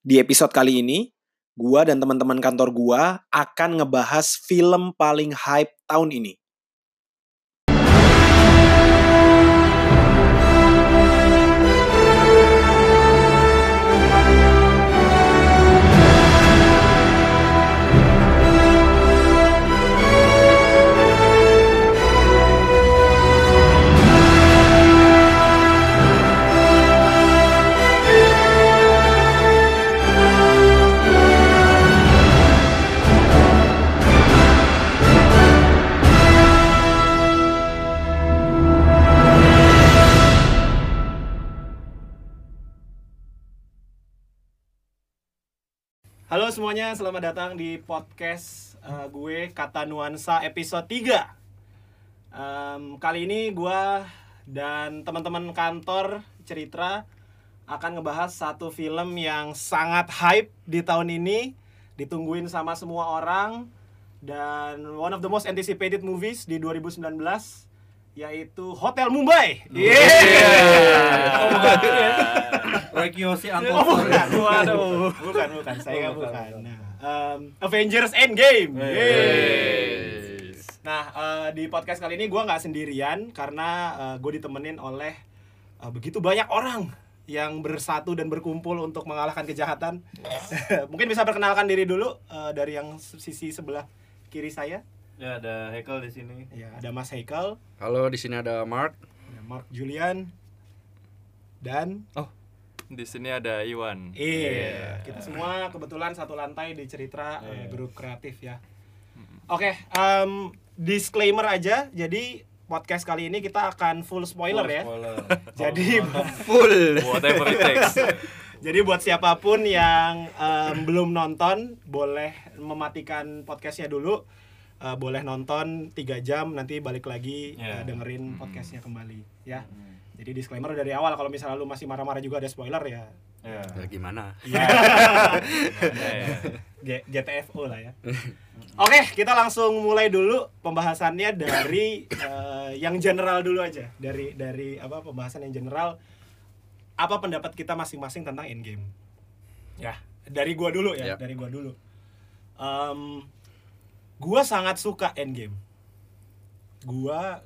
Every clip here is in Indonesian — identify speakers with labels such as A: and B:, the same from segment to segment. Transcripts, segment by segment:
A: Di episode kali ini, gua dan teman-teman kantor gua akan ngebahas film paling hype tahun ini. Halo semuanya, selamat datang di podcast eh, gue Kata Nuansa episode 3 Em, Kali ini gue dan teman-teman kantor Ceritra akan ngebahas satu film yang sangat hype di tahun ini Ditungguin sama semua orang Dan one of the most anticipated movies di 2019 Yaitu Hotel Mumbai Yeah!
B: Rekiosi
A: Oh
B: Anton
A: bukan, waduh, bukan, bukan, saya
B: Oh, bukan,
A: bukan.
B: bukan.
A: Nah, em, Avengers Endgame.
B: Hey.
A: Yeay. Nah, eh, di podcast kali ini gue nggak sendirian karena gue ditemenin oleh eh, begitu banyak orang yang bersatu dan berkumpul untuk mengalahkan kejahatan. Mungkin bisa perkenalkan diri dulu eh, dari yang sisi sebelah kiri saya.
B: Ya ada Hekel di sini.
A: Ya, ada Mas Heikel,
C: Halo, di sini ada Mark.
A: ada Mark Julian, dan
D: Di sini ada Iwan.
A: Iya, kita semua kebetulan satu lantai di cerita eh, grup kreatif ya. Oke, em, disclaimer aja. Jadi podcast kali ini kita akan full spoiler ya.
B: Spoiler.
A: Jadi
C: Full.
D: Whatever it takes.
A: jadi buat siapa pun yang em, belum nonton boleh mematikan podcastnya dulu. Eh, boleh nonton tiga jam nanti balik lagi eh,
B: Ya.
A: dengerin podcastnya kembali ya. Jadi disclaimer dari awal kalau misalnya lu masih marah-marah juga ada spoiler ya.
B: Ya.
C: Ya, gimana?
A: G- GTFO lah ya. Oke, kita langsung mulai dulu pembahasannya dari eh, yang general dulu aja. Dari dari apa pembahasan yang general. Apa pendapat kita masing-masing tentang Endgame? Ya, dari gua dulu ya,
C: Ya.
A: dari gua dulu. Em, gua sangat suka Endgame. Gua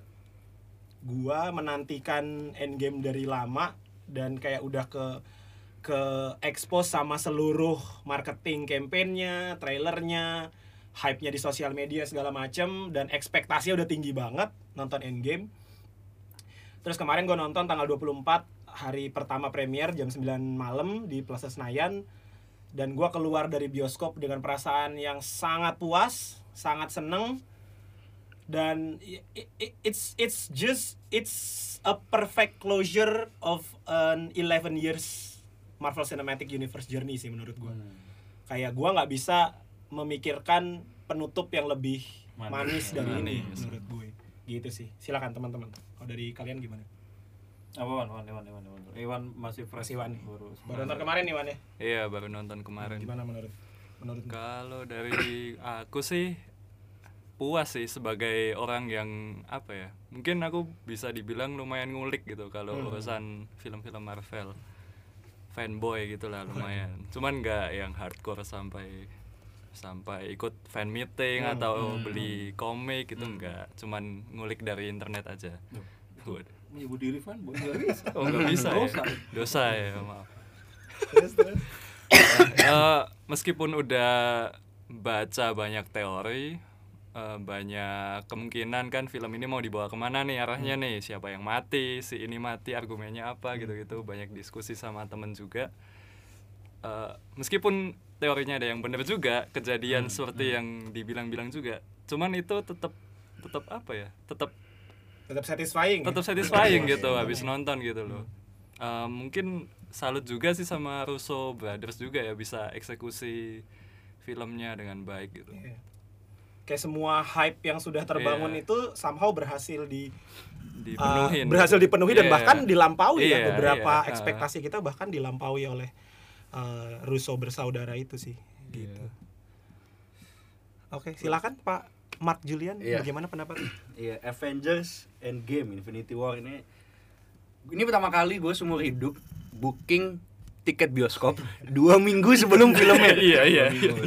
A: gua menantikan Endgame dari lama dan kayak udah ke ke expose sama seluruh marketing campaignnya, trailernya, hype-nya di sosial media segala macem dan ekspektasinya udah tinggi banget nonton Endgame. Terus kemarin gue nonton tanggal 24 hari pertama premier jam 9 malam di Plaza Senayan dan gua keluar dari bioskop dengan perasaan yang sangat puas, sangat seneng dan it's it's just it's a perfect closure of an 11 years Marvel Cinematic Universe journey sih menurut gua. Kayak gua nggak bisa memikirkan penutup yang lebih manis,
B: Manis.
A: dari ini
D: Manis.
A: menurut gue. Gitu sih. Silakan teman-teman. Kalau dari kalian gimana?
B: Apa Wan? Wan, Iwan, Iwan, Iwan. Iwan masih fresh.
A: Masih Wan.
B: Baru.
A: Baru nonton kemarin nih Wan ya.
D: Iya, baru nonton kemarin.
A: Gimana menurut menurut
D: Kalau dari aku sih puas sih sebagai orang yang apa ya? Mungkin aku bisa dibilang lumayan ngulik gitu kalau
A: Hmm.
D: urusan film-film Marvel. Fanboy gitu lah lumayan. Cuman nggak yang hardcore sampai sampai ikut fan meeting
A: Hmm,
D: atau beli komik gitu enggak. Cuman ngulik dari internet aja. Waduh.
B: Menyebut diri fan, buat nggak bisa.
D: Oh nggak bisa ya?
B: Dosa.
D: Dosa ya maaf.
A: Terus, terus.
D: Eh, meskipun udah baca banyak teori, eh, banyak kemungkinan kan film ini mau dibawa ke mana nih arahnya nih, siapa yang mati, si ini mati, argumennya apa gitu-gitu, banyak diskusi sama temen juga. Eh, meskipun teorinya ada yang bener juga, kejadian seperti yang dibilang-bilang juga, cuman itu tetap tetap apa ya, tetap
A: Tetap satisfying.
D: tetap satisfying gitu habis nonton gitu loh. Eh, mungkin salut juga sih sama Russo Brothers juga ya bisa eksekusi filmnya dengan baik gitu
A: Iya. Kayak semua hype yang sudah terbangun
D: Iya.
A: itu somehow berhasil di
D: dipenuhin
A: uh, berhasil dipenuhi dan
D: Iya.
A: bahkan dilampaui ya
D: Iya,
A: beberapa
D: iya.
A: ekspektasi kita bahkan dilampaui oleh uh, Russo bersaudara itu sih gitu.
D: Iya.
A: Oke, silakan Pak Mark Julian
C: Iya.
A: bagaimana pendapat?
C: Iya, Avengers Endgame Infinity War ini ini pertama kali gue seumur hidup booking tiket bioskop dua minggu sebelum filmnya.
D: Iya, iya.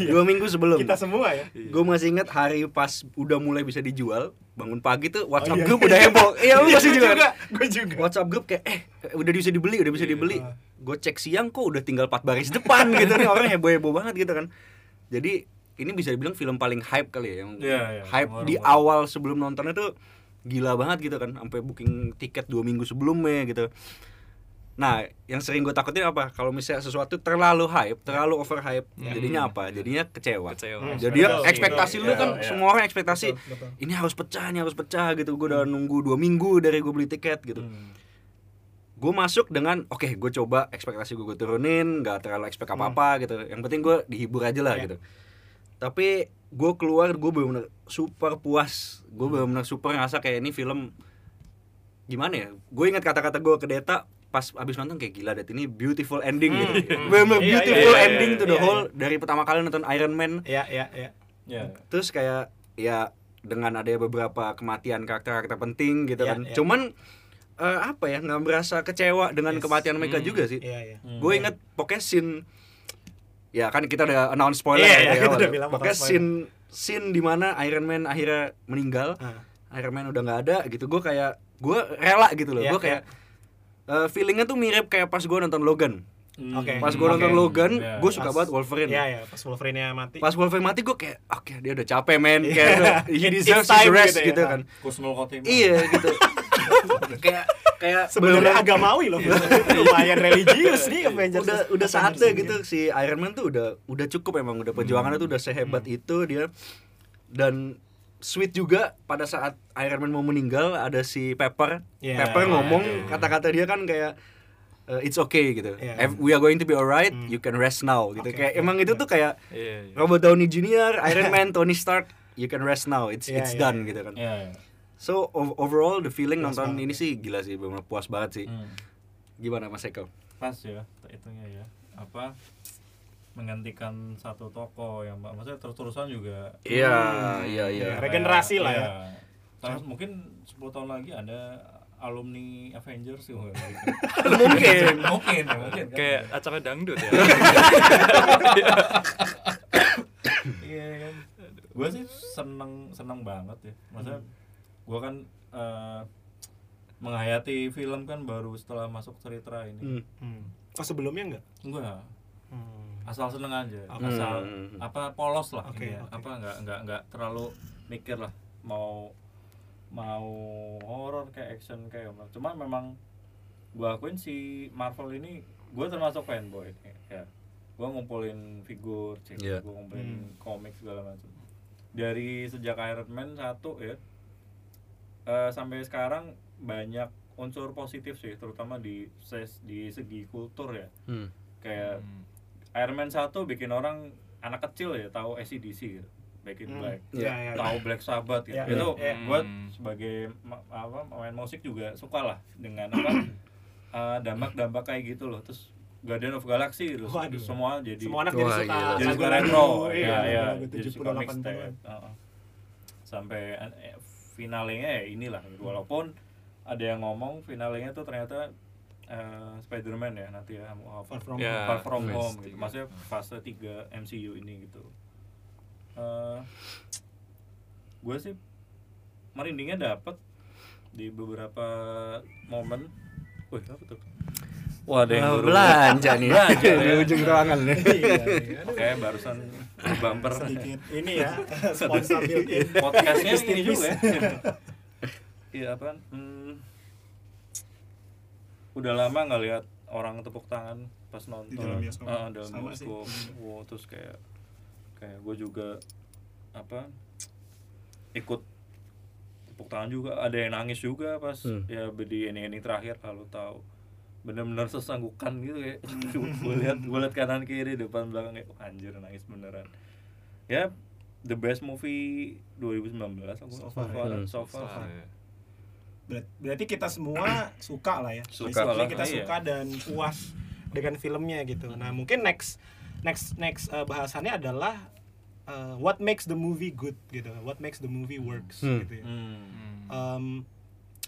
C: Dua minggu sebelum.
A: Kita semua ya.
C: Gue masih ingat hari pas udah mulai bisa dijual, bangun pagi tuh WhatsApp
A: iya.
C: grup udah heboh. Iya, lu masih juga.
A: Gue juga.
C: WhatsApp grup kayak eh udah bisa dibeli, udah bisa
D: Iya.
C: dibeli. Gue cek siang kok udah tinggal 4 baris depan gitu nih orang heboh-heboh banget gitu kan. Jadi ini bisa dibilang film paling hype kali ya yang
E: Iya, iya.
C: hype
E: Orang
C: di awal sebelum nontonnya tuh gila banget gitu kan sampai booking tiket dua minggu sebelumnya gitu. Nah, yang sering gue takutin apa? Kalau misalnya sesuatu terlalu hype, terlalu over hype, jadinya apa? Jadinya kecewa.
D: Kecewa.
A: Hmm.
C: Jadi
A: Betul,
C: ekspektasi
E: betul.
C: lu
E: Iya,
C: kan
E: iya.
C: semua orang ekspektasi
A: Betul, betul.
C: ini harus pecah, ini harus pecah gitu. Gue udah nunggu dua minggu dari gue beli tiket gitu.
E: Hmm.
C: Gue masuk dengan oke, gue coba ekspektasi gue gue turunin, nggak terlalu ekspek apa apa gitu. Yang penting gue dihibur aja lah
A: Iya.
C: gitu. Tapi gue keluar gue bener-bener super puas. Gue bener-bener super ngerasa kayak ini film gimana ya? Gue ingat kata-kata gue ke Deta pas abis nonton kayak gila dat ini beautiful ending gitu.
A: Hmm.
C: Bener-bener
A: Iya, iya,
C: beautiful
E: iya,
C: ending
E: iya,
C: to the
A: iya,
C: whole dari pertama kali nonton Iron Man
A: Iya, iya, iya.
E: Ya.
C: terus kayak ya dengan ada beberapa kematian karakter-karakter penting gitu
A: Iya,
C: kan
A: iya.
C: cuman eh, apa ya nggak merasa kecewa dengan
A: Yes.
C: kematian mereka
D: Hmm.
C: juga sih
A: Iya, iya.
E: Hmm.
C: gue inget pokoknya scene ya kan kita udah announce spoiler
A: Iya,
C: ya dari
A: kita udah bilang bakal
C: pokoknya
A: spoiler.
C: scene scene di mana Iron Man akhirnya meninggal
A: Ah.
C: Iron Man udah nggak ada gitu gue kayak gue rela gitu loh
A: Iya,
C: gue kayak eh, feelingnya tuh mirip kayak pas gue nonton Logan
E: Hmm.
A: Oke.
C: pas gue nonton Logan
E: Iya.
C: gue suka
A: Pas-
C: banget Wolverine
A: Iya, iya, pas Wolverine-nya mati.
C: pas Wolverine mati gue kayak oke dia udah capek men
A: Iya.
C: kayak he
A: It's
C: deserves his
A: time
C: rest
A: gitu
C: gitu,
A: ya.
C: kan
E: Kusnul Khotimah.
C: iya gitu kayak kayak
A: Sebenarnya agamawi loh. Itu lumayan religius nih Avengers.
C: udah udah saatnya gitu si Iron Man tuh udah udah cukup emang udah perjuangannya tuh udah sehebat
A: Hmm.
C: itu dia dan sweet juga pada saat Iron Man mau meninggal ada si Pepper
A: Iya,
C: Pepper
A: iya,
C: ngomong
E: iya.
C: kata-kata dia kan kayak uh, it's okay gitu
A: Iya.
C: Ev- we are going to be alright
A: Hmm.
C: you can rest now gitu
A: Oke,
C: kayak
A: oke,
C: emang itu
A: iya.
C: tuh kayak
D: Iya, iya.
C: Robert Downey Jr., Iron Man, Tony Stark you can rest now it's
A: Iya,
C: it's
A: iya,
C: done
A: iya.
C: gitu kan
E: Iya, iya.
C: So overall the feeling
A: Puas
C: nonton
A: banget
C: ini
A: ya.
C: sih gila sih, benar puas banget sih.
E: Hmm.
C: Gimana Mas Eko?
E: Pas ya, itunya ya. Apa menggantikan satu toko yang maksudnya terus-terusan juga
C: Iya,
A: Hmm.
C: iya, iya.
A: Iya. Regenerasi lah ya.
E: Iya. Terus mungkin 10 tahun lagi ada alumni Avengers sih
C: Mungkin.
E: mungkin ya, mungkin kan.
D: Kayak acara dangdut ya.
E: iya kan gue sih seneng seneng banget ya maksudnya gue kan eh, menghayati film kan baru setelah masuk cerita ini
C: Hmm.
A: Hmm. Oh, sebelumnya enggak?
E: enggak
A: Hmm.
E: Asal seneng aja asal
C: Hmm.
E: apa polos lah
A: Oke,
E: intinya.
A: oke.
E: apa nggak nggak nggak terlalu mikir lah mau mau horror kayak action kayak apa cuma memang gue akuin si Marvel ini gue termasuk fanboy ya gue ngumpulin figur cek
C: Iya.
E: gue ngumpulin
A: Hmm.
E: komik segala macam dari sejak Iron Man satu ya eh, sampai sekarang banyak unsur positif sih terutama di ses- di segi kultur ya
C: Hmm.
E: kayak
D: Hmm.
E: Iron Man 1 bikin orang anak kecil ya tahu ACDC gitu Back in
A: Hmm.
E: Black
C: Iya.
A: Iya, iya.
E: tahu Black Sabbath gitu
A: Iya,
E: itu
A: iya.
E: buat
D: Hmm.
E: sebagai apa pemain musik juga suka lah dengan apa eh, dampak-dampak kayak gitu loh terus Guardian of Galaxy gitu
A: Waduh.
E: semua jadi
A: Semua anak jadi suka
E: jadi suka retro
A: iya,
E: ya ya
A: lagu
E: jadi
A: 70
E: suka
A: 80
E: mixtape Heeh. sampai eh, finalnya ya inilah walaupun ada yang ngomong finalnya tuh ternyata eh, Spider-Man ya nanti ya
A: Far From
D: Ya,
E: Far From
D: phase
E: Home gitu.
D: tiga.
E: Maksudnya fase 3 MCU ini gitu. Eh gue sih merindingnya dapet di beberapa momen. Wih, apa tuh? Wah, ada yang
C: Oh, belanja nih
E: Belanja,
C: di
E: ya.
C: ujung ruangan nih.
A: Iya, iya.
E: Oke, barusan bumper.
A: sedikit ini ya sponsor built-in.
E: Podcastnya ini juga ya. Iya apa? Hmm, udah lama nggak lihat orang tepuk tangan pas nonton
A: Di dalam bioskop.
E: Ah, dalam
A: Sama sih.
E: bioskop. Wow, terus kayak kayak gue juga apa ikut tepuk tangan juga ada yang nangis juga pas
C: Hmm.
E: ya di ini ini terakhir kalau tahu bener-bener sesanggukan gitu kayak gue lihat gue lihat kanan kiri depan belakang kayak "Wah, anjir nangis beneran ya the best movie 2019 aku
A: So
E: so
A: far,
E: far,
C: ya.
E: so far.
D: Far, ya.
A: Ber- Berarti kita semua suka lah ya.
E: Suka lah,
A: kita
E: iya.
A: suka dan puas dengan filmnya gitu. Nah, mungkin next next next uh, bahasannya adalah uh, what makes the movie good gitu. What makes the movie works
C: Hmm.
A: gitu ya.
E: Hmm.
D: Hmm.
A: Um,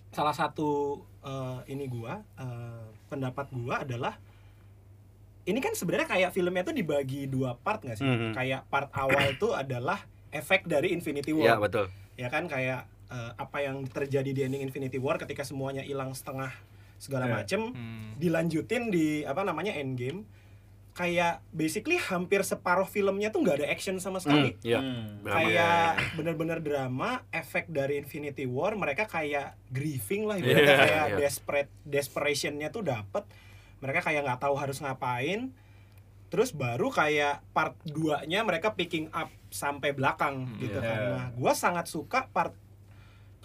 A: salah satu uh, ini gua uh, pendapat gua adalah ini kan sebenarnya kayak filmnya tuh dibagi dua part nggak sih?
C: Mhm.
A: Kayak part awal tuh adalah efek dari Infinity
C: Iya,
A: War.
C: betul.
A: ya kan kayak eh, apa yang terjadi di ending Infinity War ketika semuanya hilang setengah segala
B: Iya.
A: macem
D: Hmm.
A: dilanjutin di apa namanya Endgame kayak basically hampir separuh filmnya tuh nggak ada action sama sekali
C: Hmm, iya.
B: Hmm.
C: Drama.
A: kayak bener-bener drama efek dari Infinity War mereka kayak grieving lah
D: Iya,
A: ibaratnya kayak
C: iya.
A: desperate desperationnya tuh dapet mereka kayak nggak tahu harus ngapain terus baru kayak part 2 nya mereka picking up sampai belakang gitu
B: Iya.
A: kan nah gua sangat suka part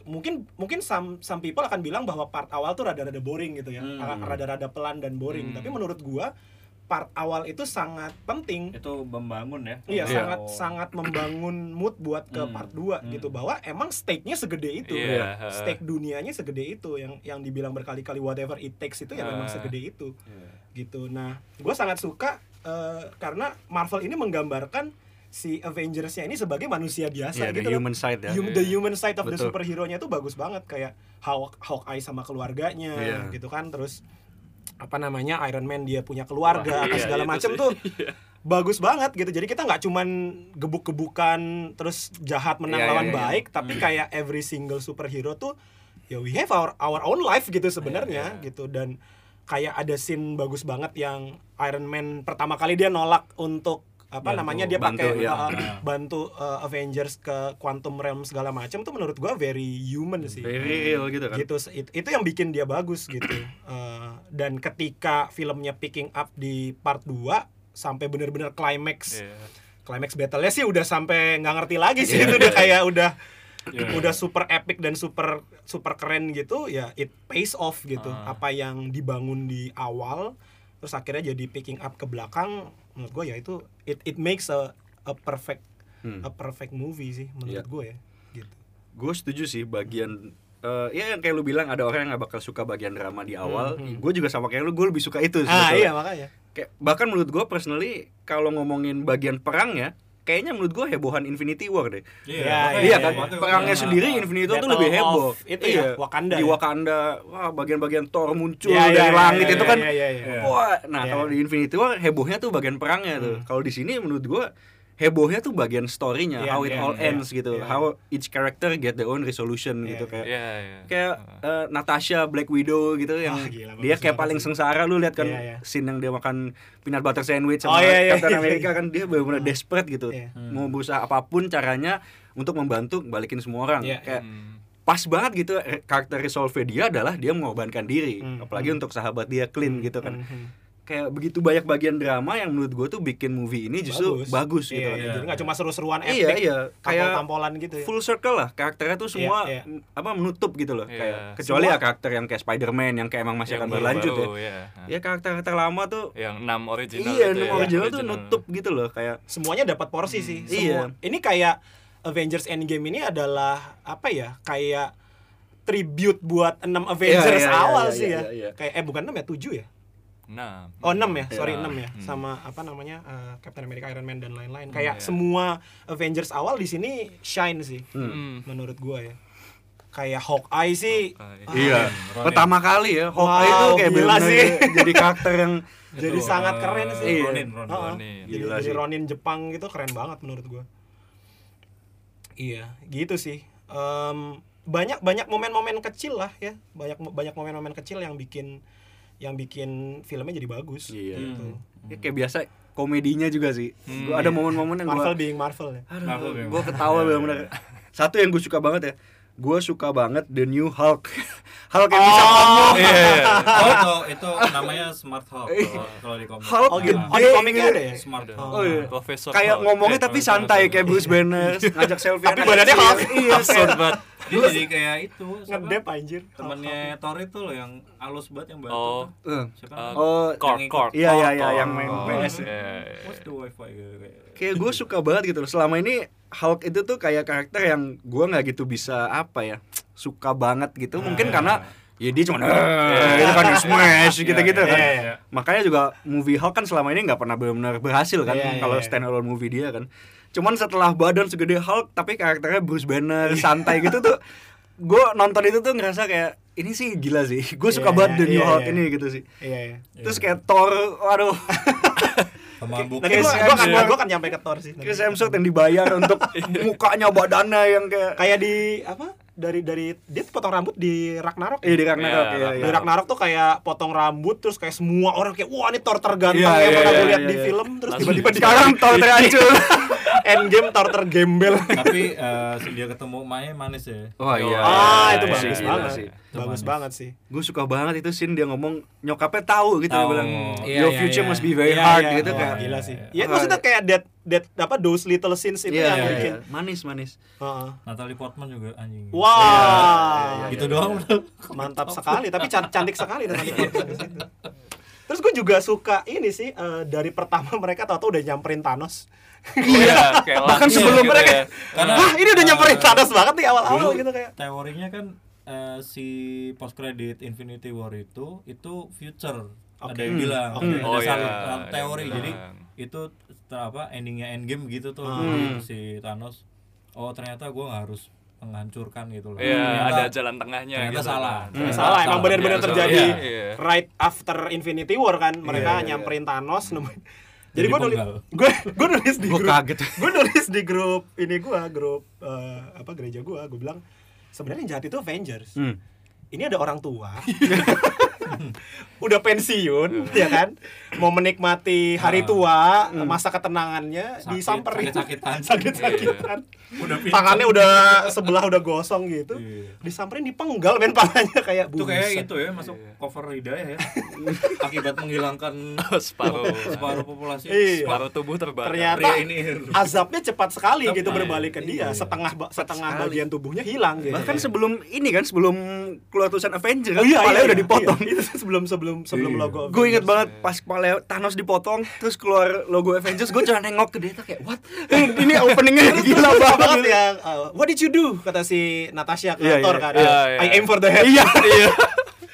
A: mungkin mungkin some some people akan bilang bahwa part awal tuh rada-rada boring gitu ya
B: Hmm.
A: rada-rada pelan dan boring
D: Hmm.
A: tapi menurut gua part awal itu sangat penting
B: itu membangun ya
A: Iya,
B: Oh.
A: sangat sangat membangun mood buat ke
B: Hmm,
A: part 2
B: hmm.
A: gitu bahwa emang stake-nya segede itu.
D: Iya.
A: Stake dunianya segede itu yang yang dibilang berkali-kali whatever it takes itu ya memang
D: Ah.
A: segede itu
B: Iya.
A: gitu. Nah, gue sangat suka eh, karena Marvel ini menggambarkan si Avengers-nya ini sebagai manusia biasa
C: Iya, the
A: gitu loh.
C: human side ya.
A: Hum- the human side of the
C: Betul.
A: superhero-nya tuh bagus banget kayak Hawk Hawkeye sama keluarganya
C: Iya.
A: gitu kan terus apa namanya Iron Man dia punya keluarga
D: Wah,
A: apa
D: iya,
A: segala macam
D: sih.
A: tuh bagus banget gitu jadi kita nggak cuman gebuk-gebukan terus jahat menang
C: Iya,
A: lawan
C: iya, iya.
A: baik tapi kayak every single superhero tuh ya we have our our own life gitu sebenarnya
D: Iya,
A: gitu dan kayak ada scene bagus banget yang Iron Man pertama kali dia nolak untuk apa
B: Bantu,
A: namanya dia
C: bantu,
A: pakai
C: iya.
A: uh, bantu uh, Avengers ke Quantum Realm segala macam tuh menurut gua very human sih
C: Very real gitu kan.
A: gitu it- itu yang bikin dia bagus gitu Eh, dan ketika filmnya picking up di part 2 sampai bener-bener climax
D: Iya.
A: climax battle-nya sih udah sampai nggak ngerti lagi sih
C: Iya.
A: itu udah kayak udah
B: Iya.
A: udah super epic dan super super keren gitu ya it pays off gitu
D: Ah.
A: apa yang dibangun di awal terus akhirnya jadi picking up ke belakang menurut gue ya itu it it makes a a perfect
C: Hmm.
A: a perfect movie sih menurut
C: Iya.
A: gue ya gitu
C: gue setuju sih bagian eh, ya yang kayak lu bilang ada orang yang nggak bakal suka bagian drama di awal
A: Hmm, hmm.
C: gue juga sama kayak lu gue lebih suka itu
A: ah
C: sebetulnya.
A: iya makanya
C: kayak bahkan menurut gue personally kalau ngomongin bagian perangnya kayaknya menurut gue hebohan Infinity War deh
A: Iya,
B: makanya
C: iya kan
B: waktu-
C: perangnya
B: Iya.
C: sendiri Infinity War tuh
A: Battle
C: lebih heboh
A: itu ya, Wakanda
C: di
A: ya?
C: Wakanda wah bagian-bagian Thor muncul
A: Iya,
C: dari
A: iya,
C: langit
A: iya,
C: itu
A: iya,
C: kan
A: iya, iya, iya.
C: wah nah
A: Iya.
C: kalau di Infinity War hebohnya tuh bagian perangnya tuh
A: Hmm.
C: kalau di sini menurut gue hebohnya tuh bagian storynya
A: Iya,
C: how it
A: iya,
C: all
A: iya.
C: ends gitu
A: Iya.
C: how each character get their own resolution
A: Iya,
C: gitu kayak
D: Iya, iya.
C: kayak eh, Natasha Black Widow gitu yang
A: Ah, gila,
C: dia kayak paling
A: sih.
C: sengsara lu lihat kan
A: Iya, iya.
C: scene yang dia makan peanut butter sandwich
A: Oh,
C: sama
A: iya, iya,
C: Captain
A: iya,
C: America
A: iya.
C: kan dia benar-benar desperate gitu
A: Iya.
C: mau berusaha apa pun caranya untuk membantu balikin semua orang
A: Iya,
C: kayak
D: Hmm.
C: pas banget gitu karakter resolve dia adalah dia mengorbankan diri
A: Hmm,
C: apalagi
A: hmm.
C: untuk sahabat dia Clint gitu kan
A: Mhm.
C: Kayak begitu banyak bagian drama yang menurut gue tuh bikin movie ini justru bagus, gitu
A: Iya,
C: kan.
A: iya.
B: Iya.
A: Jadi nggak cuma seru-seruan
C: Iya,
A: epic,
C: iya. Kayak
A: tampol-tampolan gitu ya.
C: full circle lah karakternya tuh semua
A: iya.
C: m- apa menutup gitu loh
D: Iya.
C: kayak kecuali
A: Semua-
C: ya karakter yang kayak Spider-Man yang kayak emang masih
D: Yang
C: akan
D: baru-
C: berlanjut ya
D: baru, iya.
C: ya karakter-karakter lama tuh
D: Yang enam original
C: iya
D: itu
C: enam
D: ya,
C: original tuh nutup gitu loh kayak
A: Semuanya dapat porsi
C: Hmm,
A: sih.
C: iya.
A: Semua. Ini kayak Avengers Endgame ini adalah apa ya? Kayak tribute buat 6 Avengers
C: Iya, iya, iya,
A: awal
C: iya,
A: sih
C: iya,
A: ya.
C: iya.
A: Kayak eh bukan 6 ya, 7 ya?
D: Enam.
A: Oh 6 ya,
C: Iya.
A: sorry 6 ya.
D: Hmm.
A: Sama apa namanya? eh, Captain America, Iron Man dan lain-lain. Kayak
D: iya.
A: semua Avengers awal di sini shine sih.
D: Hmm.
A: Menurut gua ya. Kayak Hawkeye sih
D: Hawkeye.
A: ah,
C: iya
B: Ronin.
C: pertama kali ya Hawkeye
A: Wow,
C: itu kayak
A: gila sih.
C: jadi karakter yang
A: jadi
B: Itu,
A: sangat
B: eh,
A: keren sih.
B: Ronin, Ronin.
A: Heeh.
D: Ronin.
A: Jadi,
C: Gila
A: jadi
C: sih.
A: Ronin Jepang gitu keren banget menurut gua. Iya, gitu sih. Em, banyak banyak momen-momen kecil lah ya. Banyak banyak momen-momen kecil yang bikin yang bikin filmnya jadi bagus.
C: Iya.
A: Gitu.
C: ya, kayak biasa komedinya juga sih
D: Hmm,
C: gua ada
D: iya.
C: momen-momen yang
A: Marvel
C: gua
A: being Marvel ya.
C: Aduh,
B: Marvel memang.
C: gue ketawa bener-bener. Satu yang gue suka banget ya, gue suka banget The New Hulk. Hulk yang bisa ngomong.
D: Iya, iya.
B: Oh, itu, itu namanya Smart Hulk kalau, kalau di komik.
C: Hulk
A: Oh,
C: gede.
A: Oh, di komiknya ada ya?
B: Smart. Hulk.
C: Oh, iya.
D: Profesor
C: Kayak
D: Hulk.
C: ngomongnya
D: Eh,
C: tapi santai kayak Bruce Banner, ngajak selfie.
A: Tapi badannya Hulk.
C: Iya,
D: Absurd banget.
B: Dia jadi kayak itu?
A: Ngedep anjir.
B: temennya Thor itu loh yang halus banget yang bantu
D: Oh.
B: tuh.
C: Eh,
B: Siapa?
D: Uh,
C: Oh,
D: Kork, Kork.
C: Iya, iya, iya, yang main
D: Kork.
C: PS.
D: Iya, iya.
B: What's the wifi kayak.
C: kayak gue suka banget gitu loh. Selama ini Hulk itu tuh kayak karakter yang gue nggak gitu bisa apa ya, suka banget gitu. Mungkin karena ya dia cuma "Eh," gitu kan smash gitu-gitu
B: Iya,
C: kan.
A: iya, iya.
C: Makanya juga movie Hulk kan selama ini nggak pernah benar-benar berhasil kan
A: Iya, iya,
C: kalau
A: iya.
C: stand alone movie dia kan. Cuman setelah badan segede Hulk tapi karakternya Bruce Banner santai gitu tuh gue nonton itu tuh ngerasa kayak ini sih gila sih gue suka
A: Iya,
C: banget The New
A: iya,
C: Hulk
A: iya.
C: ini gitu sih
A: Iya, iya.
C: terus kayak Thor waduh
E: Pemabuk.
A: Nanti
C: Chris
A: gua akan
C: Hemsworth.
A: gua akan nyampe ke Thor sih.
C: Chris Hemsworth yang dibayar untuk mukanya badannya yang kayak
A: Kayak di apa? Dari dari dia potong rambut di Ragnarok.
C: Iya di Ragnarok
D: Iya,
C: iya,
A: Di. Ragnarok tuh kayak potong rambut terus kayak semua orang kayak wah ini Thor terganteng
C: Iya,
A: yang
C: iya,
A: pernah
C: iya,
A: gue lihat di film terus tiba-tiba di
C: sekarang Thor terancur
A: Endgame Thor tergembel.
E: Tapi eh, dia ketemu Maya manis ya.
C: wah iya
A: ah,
C: iya,
A: itu
C: iya,
A: bagus banget
C: sih
A: Bagus
E: manis.
A: banget sih.
C: gue suka banget itu scene dia ngomong nyokapnya tahu gitu dia bilang
A: Iya,
C: your
A: iya,
C: future
A: iya.
C: must be very
A: Iya,
C: hard
A: iya.
C: gitu
A: Wah,
C: kayak
A: Gila sih.
E: Iya,
A: Ya
C: iya.
A: maksudnya kayak that that apa those little scenes itu
C: iya
A: yang
C: iya,
A: bikin.
C: iya. manis manis
A: Heeh.
E: Natalie Portman juga anjing.
A: Wah.
C: iya,
E: gitu doang udah.
A: mantap sekali tapi can- cantik sekali di situ. Terus gue juga suka ini sih eh, dari pertama mereka tahu-tahu udah nyamperin Thanos.
D: Iya,
C: Bahkan sebelum
D: gitu
C: mereka-
D: ya.
E: Karena
A: ini udah nyamperin
E: eh,
A: Thanos banget nih awal-awal gitu kayak.
E: teorinya kan eh, si post credit Infinity War itu itu future
A: Oke.
E: ada yang
A: Hmm.
E: bilang
A: Oke.
E: ada
D: Oh, iya,
E: uh, teori
D: iya,
E: jadi itu setelah apa endingnya endgame gitu tuh
A: Hmm.
E: si Thanos oh ternyata gue nggak harus menghancurkan gitu loh
D: Iya,
E: Ternyata-
D: ada jalan tengahnya
E: ternyata
D: gitu.
E: salah.
A: Hmm,
E: Salah,
A: salah, emang benar-benar
D: Iya,
A: terjadi
D: iya, iya.
A: right after Infinity War kan mereka
E: Iya, iya.
A: nyamperin Thanos nemuin jadi
E: Jadi
A: gue nulis gue gue nulis di
C: Gua
A: grup
C: kaget.
A: gue nulis di grup ini gue grup eh, apa gereja gue gue bilang sebenarnya yang jahat itu Avengers
C: Hmm.
A: ini ada orang tua udah pensiun ya kan mau menikmati hari
E: Ah.
A: tua masa ketenangannya
E: Sakit,
A: disamperin
E: sakit-sakitan.
A: sakit-sakitan
E: udah pincang.
A: tangannya udah sebelah udah gosong gitu
E: Iya.
A: disamperin dipenggal men palanya kayak
E: itu kayak itu ya masuk cover hidayah ya akibat menghilangkan
D: separuh
E: separuh populasi
A: Iya.
D: separuh tubuh terbakar.
A: ternyata
E: pria ini
A: azabnya cepat sekali gitu berbalik ke dia
E: Iya.
A: setengah setengah
C: sekali.
A: bagian tubuhnya hilang gitu
C: bahkan sebelum ini kan sebelum keluar tulisan Avenger
A: oh iya,
C: kepalanya
A: iya,
C: udah
A: iya.
C: dipotong
A: Iya, sebelum sebelum sebelum
E: Iya.
A: logo
C: gue inget banget pas kepala Thanos dipotong terus keluar logo Avengers gue cuma nengok ke dia tuh kayak what? Ini openingnya gila banget.
A: yang uh, what did you do? Kata si Natasha ke
C: Iya,
A: Thor
C: iya,
A: kan.
D: iya.
A: I aim for the head.
C: Iya. Iya.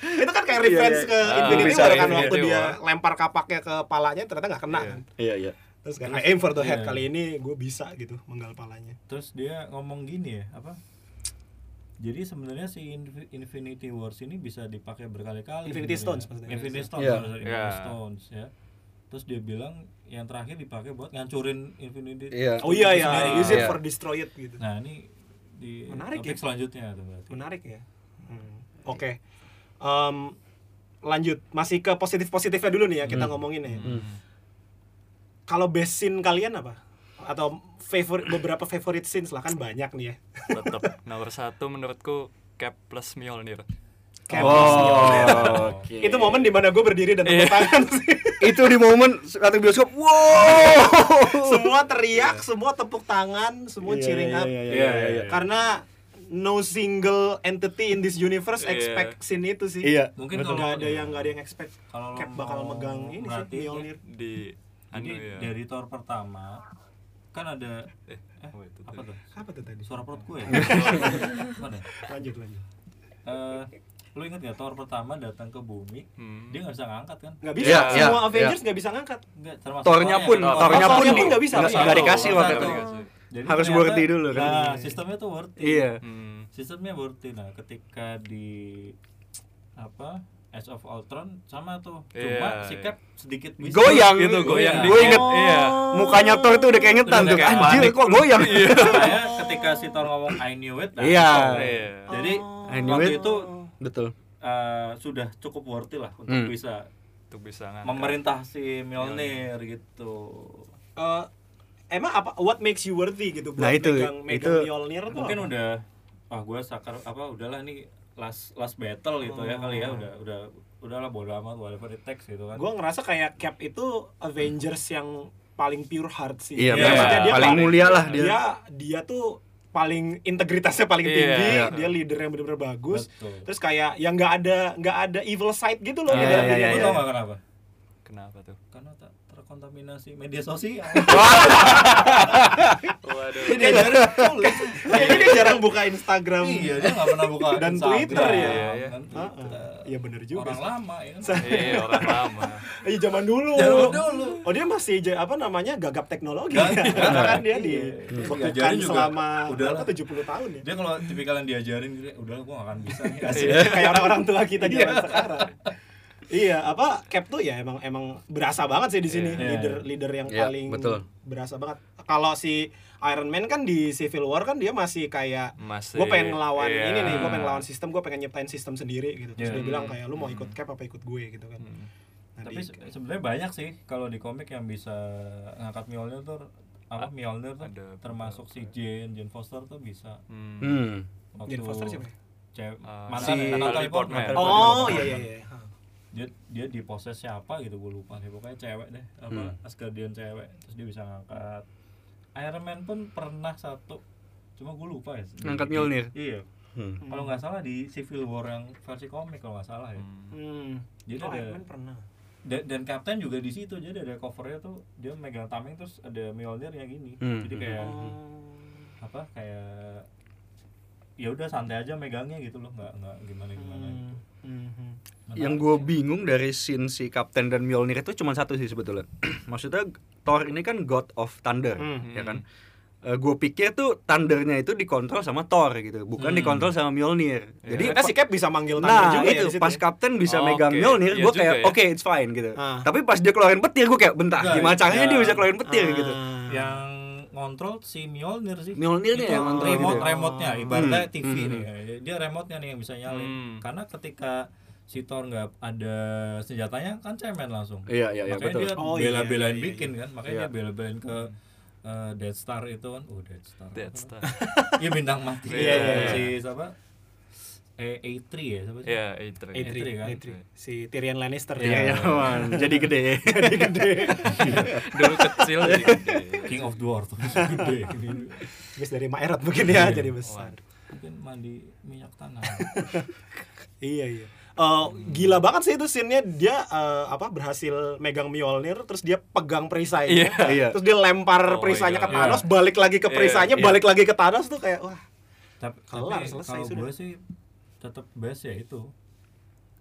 A: Itu kan kayak reference ke
D: iya.
A: Infinity War kan waktu dia lempar kapaknya ke palanya ternyata nggak kena
D: Iya.
A: kan.
C: Iya iya.
A: Terus kan I aim for the head kali ini gue bisa gitu menggal palanya.
E: Terus dia ngomong gini ya apa jadi sebenarnya si Infi- Infinity Wars ini bisa dipakai berkali-kali
A: Infinity. Stones maksudnya.
E: Infinity Stones
C: Iya.
E: maksudnya,
D: Iya.
E: Infinity Stones ya terus dia bilang yang terakhir dipakai buat ngancurin Infinity
C: Iya.
A: oh iya ya
E: sendiri.
A: use it
C: Iya.
A: for destroy it gitu
E: nah ini di
A: Menarik
E: topik
A: ya.
E: selanjutnya tuh berarti
A: menarik ya Hmm, oke Em, lanjut masih ke positif positifnya dulu nih ya kita
C: Hmm.
A: ngomongin ya
E: Hmm.
A: kalau scene kalian apa atau favorite beberapa favorite scenes lah kan banyak nih ya
D: Tetap nomor satu menurutku Cap plus Mjolnir.
A: Kayak
C: Oh,
A: Mjolnir.
C: oke.
A: itu momen di mana gue berdiri dan tepuk
D: Iya.
A: tangan sih
C: itu di momen satu bioskop wow
A: semua teriak semua tepuk tangan semua
C: Iya,
A: cheering
C: iya,
A: up
C: iya, iya, iya, iya.
A: karena no single entity in this universe
D: Iya.
A: expect scene itu sih
C: iya
E: mungkin
A: nggak
E: kalau
A: ada yang nggak ada yang expect
E: kalau
A: Cap bakal megang ini sih Mjolnir
D: Di anu ya.
E: dari Thor pertama kan ada
D: Eh,
E: eh,
D: apa itu
E: apa
D: tadi?
E: tuh
A: apa tuh tadi
E: suara perut gue ya? Mana?
A: lanjut lanjut
E: Eh, lu inget gak Thor pertama datang ke bumi
D: Hmm.
E: dia nggak bisa ngangkat kan
A: nggak bisa
C: Iya,
A: semua
C: iya,
A: Avengers nggak bisa ngangkat
E: termasuk
C: Tornya
E: Thornya
C: pun
A: Oh, Thornya pun nggak bisa.
C: nggak nggak dikasih waktu itu.
E: Jadi
C: Harus
E: ternyata-
C: worthy dulu kan.
E: Nah, sistemnya tuh worthy.
C: iya
D: Hmm.
E: Sistemnya worthy. Nah, ketika di apa? Age of Ultron sama tuh. Cuma
D: Iya,
E: si Cap sedikit bisa.
C: goyang
D: Itu goyang
C: gue
D: dikit.
C: inget
D: Iya.
C: mukanya Thor tuh udah keingetan tuh
E: kayak
C: anjir
D: panik.
C: kok goyang
E: Makanya ketika si Thor ngomong I knew it. nah,
C: Iya.
E: itu.
D: Iya.
E: Jadi
C: I knew
E: waktu
C: it.
E: itu
C: betul
E: eh, sudah cukup worthy lah untuk
C: Hmm.
E: bisa
D: Untuk bisa ngangkat.
E: memerintah si Mjolnir gitu.
A: Eh, emang apa what makes you worthy gitu buat
C: Nah, itu-
A: megang, megang
C: itu-
A: Mjolnir tuh
E: Mungkin
A: apa?
E: udah ah gue sakar apa udahlah nih last last battle gitu ya kali ya udah udah udahlah bodo amat whatever it takes gitu kan.
A: gue ngerasa kayak Cap itu Avengers yang paling pure heart sih
C: iya
E: Iya,
C: memang
E: maksudnya dia
C: paling
A: paling-
C: mulia lah dia
A: dia dia tuh paling integritasnya paling
D: Iya,
A: tinggi
C: iya.
A: dia leader yang benar-benar bagus
E: Betul.
A: terus kayak yang nggak ada nggak ada evil side gitu loh di
C: Iya,
A: dalam
C: iya,
A: diri
C: iya,
E: gak kenapa?
D: Kenapa tuh?
E: Kontaminasi media sosial.
D: Waduh.
E: Dia diajarin tulis.
A: Kayaknya dia jarang buka Instagram.
E: Iya, dia nggak pernah buka
A: Dan
E: Instagram,
A: Twitter ya.
E: kan,
A: Heeh.
E: Twitter.
A: Iya bener juga.
E: Orang lama ya.
D: Iya, orang lama.
A: Iya zaman dulu.
E: Zaman dulu.
A: Oh dia masih apa namanya gagap teknologi. Kan dia di
E: Iya. Diajarin juga.
A: selama berapa 70 tahun ya.
E: Dia kalau tipikal yang diajarin gitu, udah gua gak akan bisa.
A: Iya, kayak orang-orang tua kita zaman sekarang. Iya, apa Cap tuh ya emang emang berasa banget sih di sini
E: Iya.
A: leader leader yang
C: Iya,
A: paling
C: betul.
A: berasa banget. Kalau si Iron Man kan di Civil War kan dia masih kayak
D: Masih,
A: gue pengen ngelawan
D: iya.
A: ini nih, gue pengen ngelawan sistem, gue pengen nyiptain sistem sendiri gitu. Terus
E: Iya.
A: dia bilang kayak lu mau ikut Cap apa ikut gue gitu kan.
D: Hmm.
A: Nah,
E: Tapi
A: di-
E: se- sebenarnya banyak sih kalau di komik yang bisa ngangkat Mjolnir tuh apa Mjolnir tuh
D: ada
E: termasuk si Jane, Jane Foster tuh bisa.
D: Hmm.
C: Hmm.
E: Waktu
A: Jane Foster siapa ya?
E: Cewek,
D: Ah,
E: mantan
D: si
E: Natalie.
D: Portman.
A: Oh iya iya iya.
E: Dia dia di poses siapa gitu gue lupa sih pokoknya cewek deh apa
C: Hmm.
E: Asgardian cewek terus dia bisa ngangkat Iron Man pun pernah satu cuma gue lupa ya
C: Ngangkat
E: Di-
C: Mjolnir?
E: iya
C: Hmm.
E: kalau nggak salah di Civil War yang versi komik kalau nggak salah ya
D: Hmm.
A: Hmm.
E: Jadi
A: oh,
E: ada-
A: Iron Man pernah.
E: dan, dan Captain juga di situ jadi ada covernya tuh dia megang tameng terus ada Mjolnirnya gini
C: Hmm.
E: jadi kayak
A: Oh.
E: apa kayak ya udah santai aja megangnya gitu loh nggak nggak gimana gimana gitu
A: Hmm. Hmm.
C: Yang gue bingung dari scene si Kapten dan Mjolnir itu cuma satu sih sebetulnya. Maksudnya Thor ini kan God of Thunder,
A: Hmm.
C: ya kan? gue pikir tuh Thundernya itu dikontrol sama Thor gitu, bukan
E: Hmm.
C: dikontrol sama Mjolnir. Jadi
A: Ternyata si Cap bisa manggil Thunder
C: Nah
A: juga ya
C: itu
A: situ
C: pas
A: ya?
C: Kapten bisa
D: Oh,
C: megang
D: oke.
C: Mjolnir,
D: Iya
C: gue kayak
D: ya.
C: oke it's fine gitu.
A: Ah.
C: Tapi pas dia keluarin petir, gue kayak bentar,
E: Enggak,
C: gimana caranya
E: ya.
C: dia bisa keluarin petir
A: Ah.
C: gitu.
E: yang ngontrol si Mjolnir sih
C: Mjolnirnya
E: Itu
C: yang ngontrol
E: remote
C: gitu.
E: remote-nya ibaratnya
C: Hmm.
E: TV
C: Hmm.
E: nih dia remote-nya nih yang bisa nyalin
D: Hmm.
E: karena ketika si Thor nggak ada senjatanya kan cemen langsung
C: Iya iya iya
E: makanya
C: betul.
E: dia
A: Oh, iya,
E: bela-belain
A: iya, iya,
E: bikin kan makanya
C: Iya.
E: dia bela-belain ke uh, Death Star itu kan oh Death Star
D: Dead Star.
E: Iya bintang mati
D: Iya, iya,
A: iya.
E: si siapa eh A3 ya siapa sih
D: Iya, A3.
A: A3,
E: A3 kan?
A: A3. si Tyrion Lannister
C: Iya iya man. jadi gede.
A: jadi gede
D: Dulu kecil jadi gede.
E: King of Dwarf tuh gede
A: Habis dari Maerot mungkin ya jadi besar
E: mungkin mandi minyak tanah
A: iya iya Eh, gila banget sih itu scene-nya dia eh, apa berhasil megang Mjolnir terus dia pegang perisainya
D: Iya.
C: Iya.
A: terus dia lempar
D: Oh,
A: perisainya
D: iya.
A: ke Thanos balik lagi ke
D: Iya,
A: perisainya
D: iya.
A: balik lagi ke Thanos tuh kayak wah
E: tapi,
A: Kelar,
E: tapi
A: selesai
E: kalau
A: sudah.
E: gue sih tetap best ya itu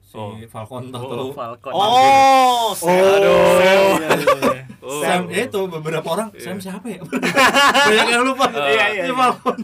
E: si
D: Oh.
E: Falcon
D: Oh,
E: atau
D: Falcon.
A: oh Sam.
C: Aduh.
D: Oh.
E: Sam itu beberapa orang Sam siapa ya banyak yang lupa
A: Iya, iya,
E: Si
A: iya.
E: Falcon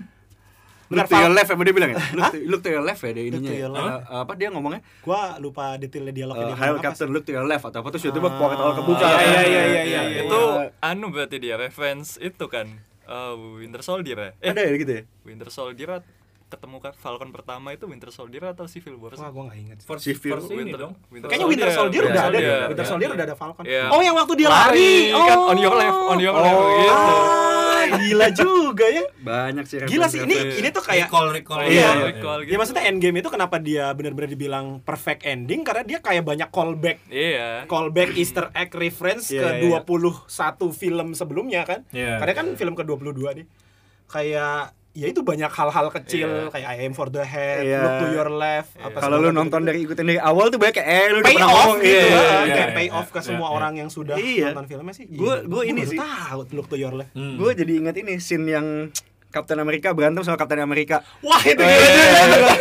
C: Look to your left apa dia bilang ya? Look to, look to your left ya dia ininya. ya. Eh, apa dia ngomongnya?
A: gua lupa detailnya dialognya
C: Uh,
A: dia
C: Hail Captain, look to your left atau apa terus tiba-tiba
A: Ah.
C: portal kebuka.
A: Iya, iya, iya, iya, iya.
D: Itu
C: Iya.
D: anu berarti dia reference itu kan eh, Winter Soldier ya? Eh,
C: Ada ya gitu ya?
D: Winter Soldier at- ketemu kan Falcon pertama itu Winter Soldier atau Civil War?
A: wah gua nggak inget
E: first,
C: Civil.
E: ini
D: Winter,
E: dong
D: Winter
A: kayaknya Winter Soldier udah ada deh. Winter
E: Iya,
A: Soldier udah ada Falcon
D: Iya.
A: oh yang waktu dia lari,
D: kan
A: oh
D: on your left, on your left
C: Oh.
D: gitu.
A: ah, gila juga ya
C: Banyak sih
A: gila sih ini ini tuh kayak
E: recall recall
A: Iya,
D: Iya,
E: iya.
D: recall
A: Ya
D: gitu.
A: maksudnya Endgame itu kenapa dia benar-benar dibilang perfect ending karena dia kayak banyak callback
D: Iya.
A: callback Easter egg reference
C: Iya,
A: ke
C: iya.
A: 21 film sebelumnya kan.
E: Iya,
A: karena kan film ke-22 nih. Kayak ya itu banyak hal-hal kecil
D: Iya.
A: kayak I aim for the head,
C: Iya.
A: look to your left, apa
C: Kalau lu nonton
A: gitu.
C: dari ikutin dari awal tuh banyak kayak eh lu
A: pay
C: pernah
A: off
C: ngomong
A: gitu kan.
C: iya,
A: kayak
E: iya,
A: pay off ke
E: iya,
A: semua
E: iya.
A: orang yang sudah
C: Iya.
A: nonton filmnya sih.
C: Gua-
A: Iya.
C: gua ini sih.
A: tahu look to your left.
E: Hmm.
C: Gue jadi ingat ini scene yang Captain America berantem sama Captain America.
A: Wah, itu
C: Oh,
A: gila
C: iya, iya.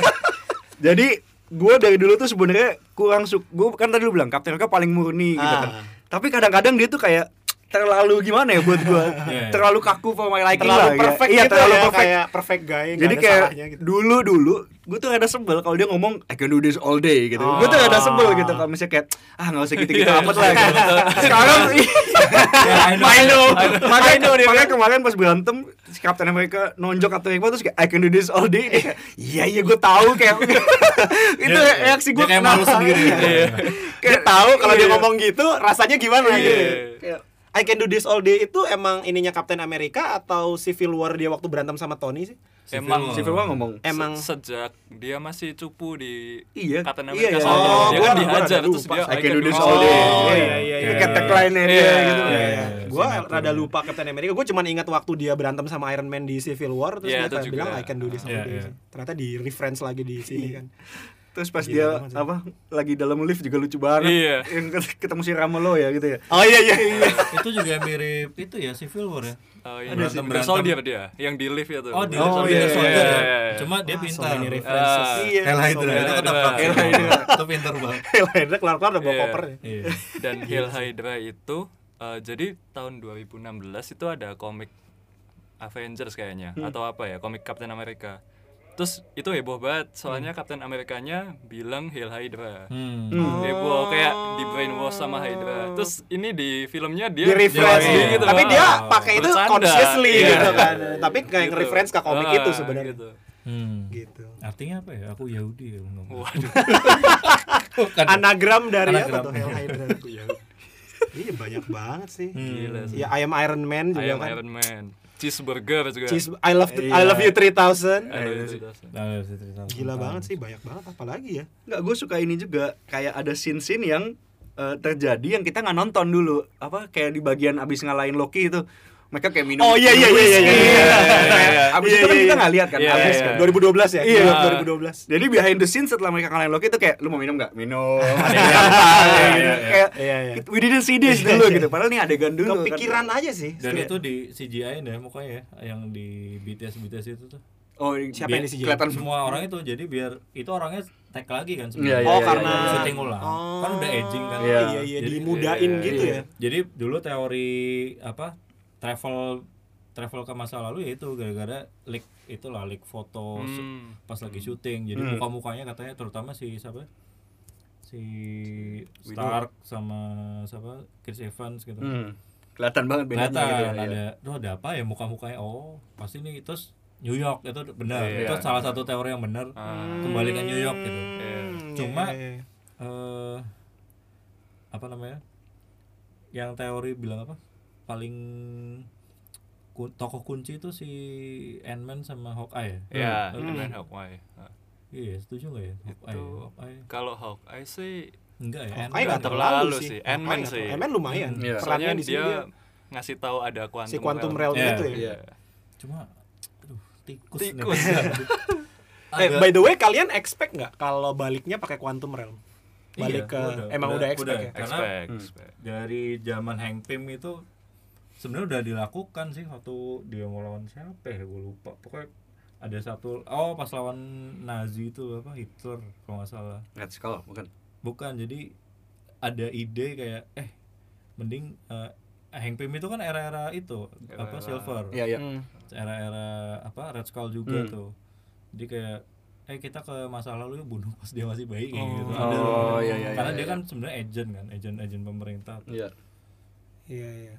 C: Jadi gue dari dulu tuh sebenarnya kurang suka. Gue kan tadi lu bilang Captain America paling murni gitu kan.
A: Ah.
C: Tapi kadang-kadang dia tuh kayak terlalu gimana ya buat gue
E: Iya.
C: terlalu kaku for my liking
A: terlalu
C: lah
A: perfect
C: iya
A: gitu
C: terlalu
A: ya,
C: perfect
A: kayak perfect guy
C: jadi kayak
A: salahnya gitu.
C: dulu dulu gue tuh ada sebel kalau dia ngomong I can do this all day gitu gue tuh ada sebel gitu kalau misalnya kayak ah nggak usah gitu-gitu
D: Iya,
C: amat lah gitu. sekarang
E: Ya, I know.
C: I know. Makanya, makanya kemarin pas berantem si Captain America nonjok Captain America terus kayak I can do this all day. Kayak, Iya iya gue tahu kayak itu reaksi gue
E: kayak malu sendiri gitu.
A: dia tahu kalau dia ngomong gitu rasanya gimana
C: Iya.
A: gitu. I Can Do This All Day itu emang ininya Captain America atau Civil War dia waktu berantem sama Tony sih?
D: Emang
C: Civil War ngomong
A: Emang
D: se- sejak dia masih cupu di
C: Iya,
D: Captain
C: iya,
D: America
C: iya.
D: soalnya.
A: Oh,
D: dia
A: gua-
D: kan
A: gua
D: dihajar terus
A: lupa.
D: dia
C: I can do this
A: Oh,
C: all day.
A: iya, iya, iya.
C: Itu kayak tagline-nya dia
D: Iya,
C: gitu.
D: iya,
E: iya. Sinetron.
A: rada lupa Captain America. Gue cuma ingat waktu dia berantem sama Iron Man di Civil War terus
D: Iya,
A: dia bilang I Can Do This All
E: Iya,
A: Day.
E: iya.
A: Ternyata di reference lagi di sini kan.
C: Terus pas
A: Gila
C: dia apa lagi dalam lift juga lucu banget.
D: Iya.
C: Yang ket- ketemu si Ramolo ya gitu ya.
A: Oh iya iya iya.
E: itu juga mirip itu ya Civil War ya
D: Oh, iya.
E: Berantem- berantem.
D: Soldier dia, yang di lift itu.
E: oh di
C: Oh,
E: oh,
C: iya, iya,
E: Soldier
D: iya,
E: ya.
D: iya.
E: cuma dia
A: so
E: pintar
A: references.
D: Ah.
A: Iya.
E: Hell
A: so
E: Hydra itu
D: Hydra.
C: Hell Hydra.
E: itu pintar banget
A: Hell Hydra keluar-keluar udah bawa
D: Iya.
A: koper ya.
E: iya
D: Dan Hail Hydra itu eh, jadi tahun 2016 itu ada komik Avengers kayaknya atau apa ya, komik Captain America. Terus itu heboh banget, soalnya Captain Amerikanya bilang Hail Hydra.
E: hmm.
D: Heboh kayak di brainwash sama Hydra. Terus ini di filmnya dia
A: Di reference
D: dia
A: gitu.
D: gitu.
A: Tapi dia pakai itu
D: bercanda.
A: consciously
D: Iya,
A: gitu kan.
D: iya.
A: Tapi kayak
D: Gitu.
A: reference ke komik
D: Ah,
A: itu sebenarnya.
D: gitu.
E: Hmm.
A: Gitu.
E: artinya apa ya aku Yahudi ya.
D: Waduh.
E: Bukan.
A: Anagram dari
E: Anagram.
A: apa tuh Hell Hydra? Iya banyak banget sih.
D: Gila sih.
A: Ya I am Iron Man
D: I
A: juga
D: am
A: kan.
D: Iron Man. Cheeseburger juga.
A: Cheese, I love I
C: Iya.
A: love you 3000.
D: I love you, Cheetos.
E: Nah, harus diceritakan.
A: Gila banget sih, banyak banget apalagi ya.
C: Enggak, gue suka ini juga kayak ada scene-scene yang eh, terjadi yang kita nggak nonton dulu. Apa kayak di bagian abis ngalahin Loki itu. Mereka kayak minum
A: Oh, iya, iya, iya, iya,
C: whisky.
A: iya, iya,
C: Kayak Abis
A: iya,
C: itu kan
A: iya,
C: kita
A: iya.
C: nggak lihat kan
D: Iya,
C: abis
D: iya.
C: kan.
A: 2012 ya?
C: Iya.
A: 2012.
C: Jadi behind the scene setelah mereka ngalahin Loki itu kayak lu mau minum nggak? Minum. Ada yang
E: Iya,
C: santai,
E: iya, iya.
C: Kayak
A: Iya, iya.
C: we didn't see this dulu gitu. Padahal ini adegan dulu. kan.
A: Kepikiran aja sih.
E: dan itu di CGI deh mukanya ya yang di BTS BTS itu tuh
C: Oh,
A: Siapa yang di CGI?
C: Kelihatan
E: semua orang itu jadi biar itu orangnya tag lagi kan
C: Iya, iya,
A: Oh,
C: iya,
A: karena
C: iya.
E: syuting ulang
A: Oh.
E: kan udah aging kan
C: Iya.
A: Iya, iya, dimudain
D: iya,
A: gitu
E: Iya.
A: ya.
E: jadi dulu teori apa travel travel ke masa lalu ya itu gara-gara leak itulah leak foto
D: Hmm.
E: pas lagi syuting jadi
C: Hmm.
E: muka-mukanya katanya terutama si siapa si Stark sama siapa Chris Evans gitu
C: Hmm. Kelihatan banget bedanya
E: kelihatan
C: gitu ya, iya.
E: ada tuh ada apa ya muka-mukanya oh pasti nih terus New York itu benar
D: Iya.
E: itu salah satu teori yang benar
D: Ah.
E: kembali ke New York gitu
A: Hmm,
E: Cuma-
A: iya, iya.
E: eh apa namanya yang teori bilang apa paling ku- tokoh kunci itu si Ant-Man sama Hawkeye ya?
D: Ya,
E: Hmm.
D: Ant-Man Hawkeye. Ah.
E: iya setuju nggak ya Hawkeye,
D: Itu
E: Hawkeye.
D: kalau Hawkeye sih
E: enggak ya
A: Hawkeye nggak terlalu
D: terlalu
A: sih.
D: sih. Ant-Man
A: Hawkeye
D: sih.
A: Ant-Man lumayan.
C: Iya.
A: Perannya
D: soalnya
A: di sini
D: dia
A: dia
D: ngasih tahu ada quantum,
A: si quantum
D: realm.
A: realm
E: Iya.
A: itu ya.
C: Iya.
E: cuma aduh tikus
D: Tikus.
A: Eh, by the way, kalian expect nggak kalau baliknya pakai quantum realm? Balik
E: Iya,
A: ke
E: udah,
A: emang udah,
E: udah,
A: expect
E: udah.
A: ya?
E: Karena-
D: Expect,
C: Hmm.
D: expect.
E: dari zaman Hank Pym itu sebenarnya udah dilakukan sih waktu dia mau lawan siapa ya gue lupa pokoknya ada satu oh pas lawan Nazi itu apa Hitler kalau nggak salah
C: Red Skull bukan.
E: bukan jadi ada ide kayak eh mending eh, Hank Pym itu kan era-era itu apa
D: Era-era-
E: silver
C: Iya, iya.
A: Hmm.
E: era-era apa Red Skull juga
C: Hmm.
E: tuh jadi kayak eh kita ke masa lalu yuk bunuh pas dia masih bayi kayak
A: Oh.
E: gitu
C: Oh, iya, iya,
E: karena
C: iya,
E: dia
C: iya.
E: kan sebenarnya agent kan agent agent pemerintah
C: Iya.
A: Iya, iya.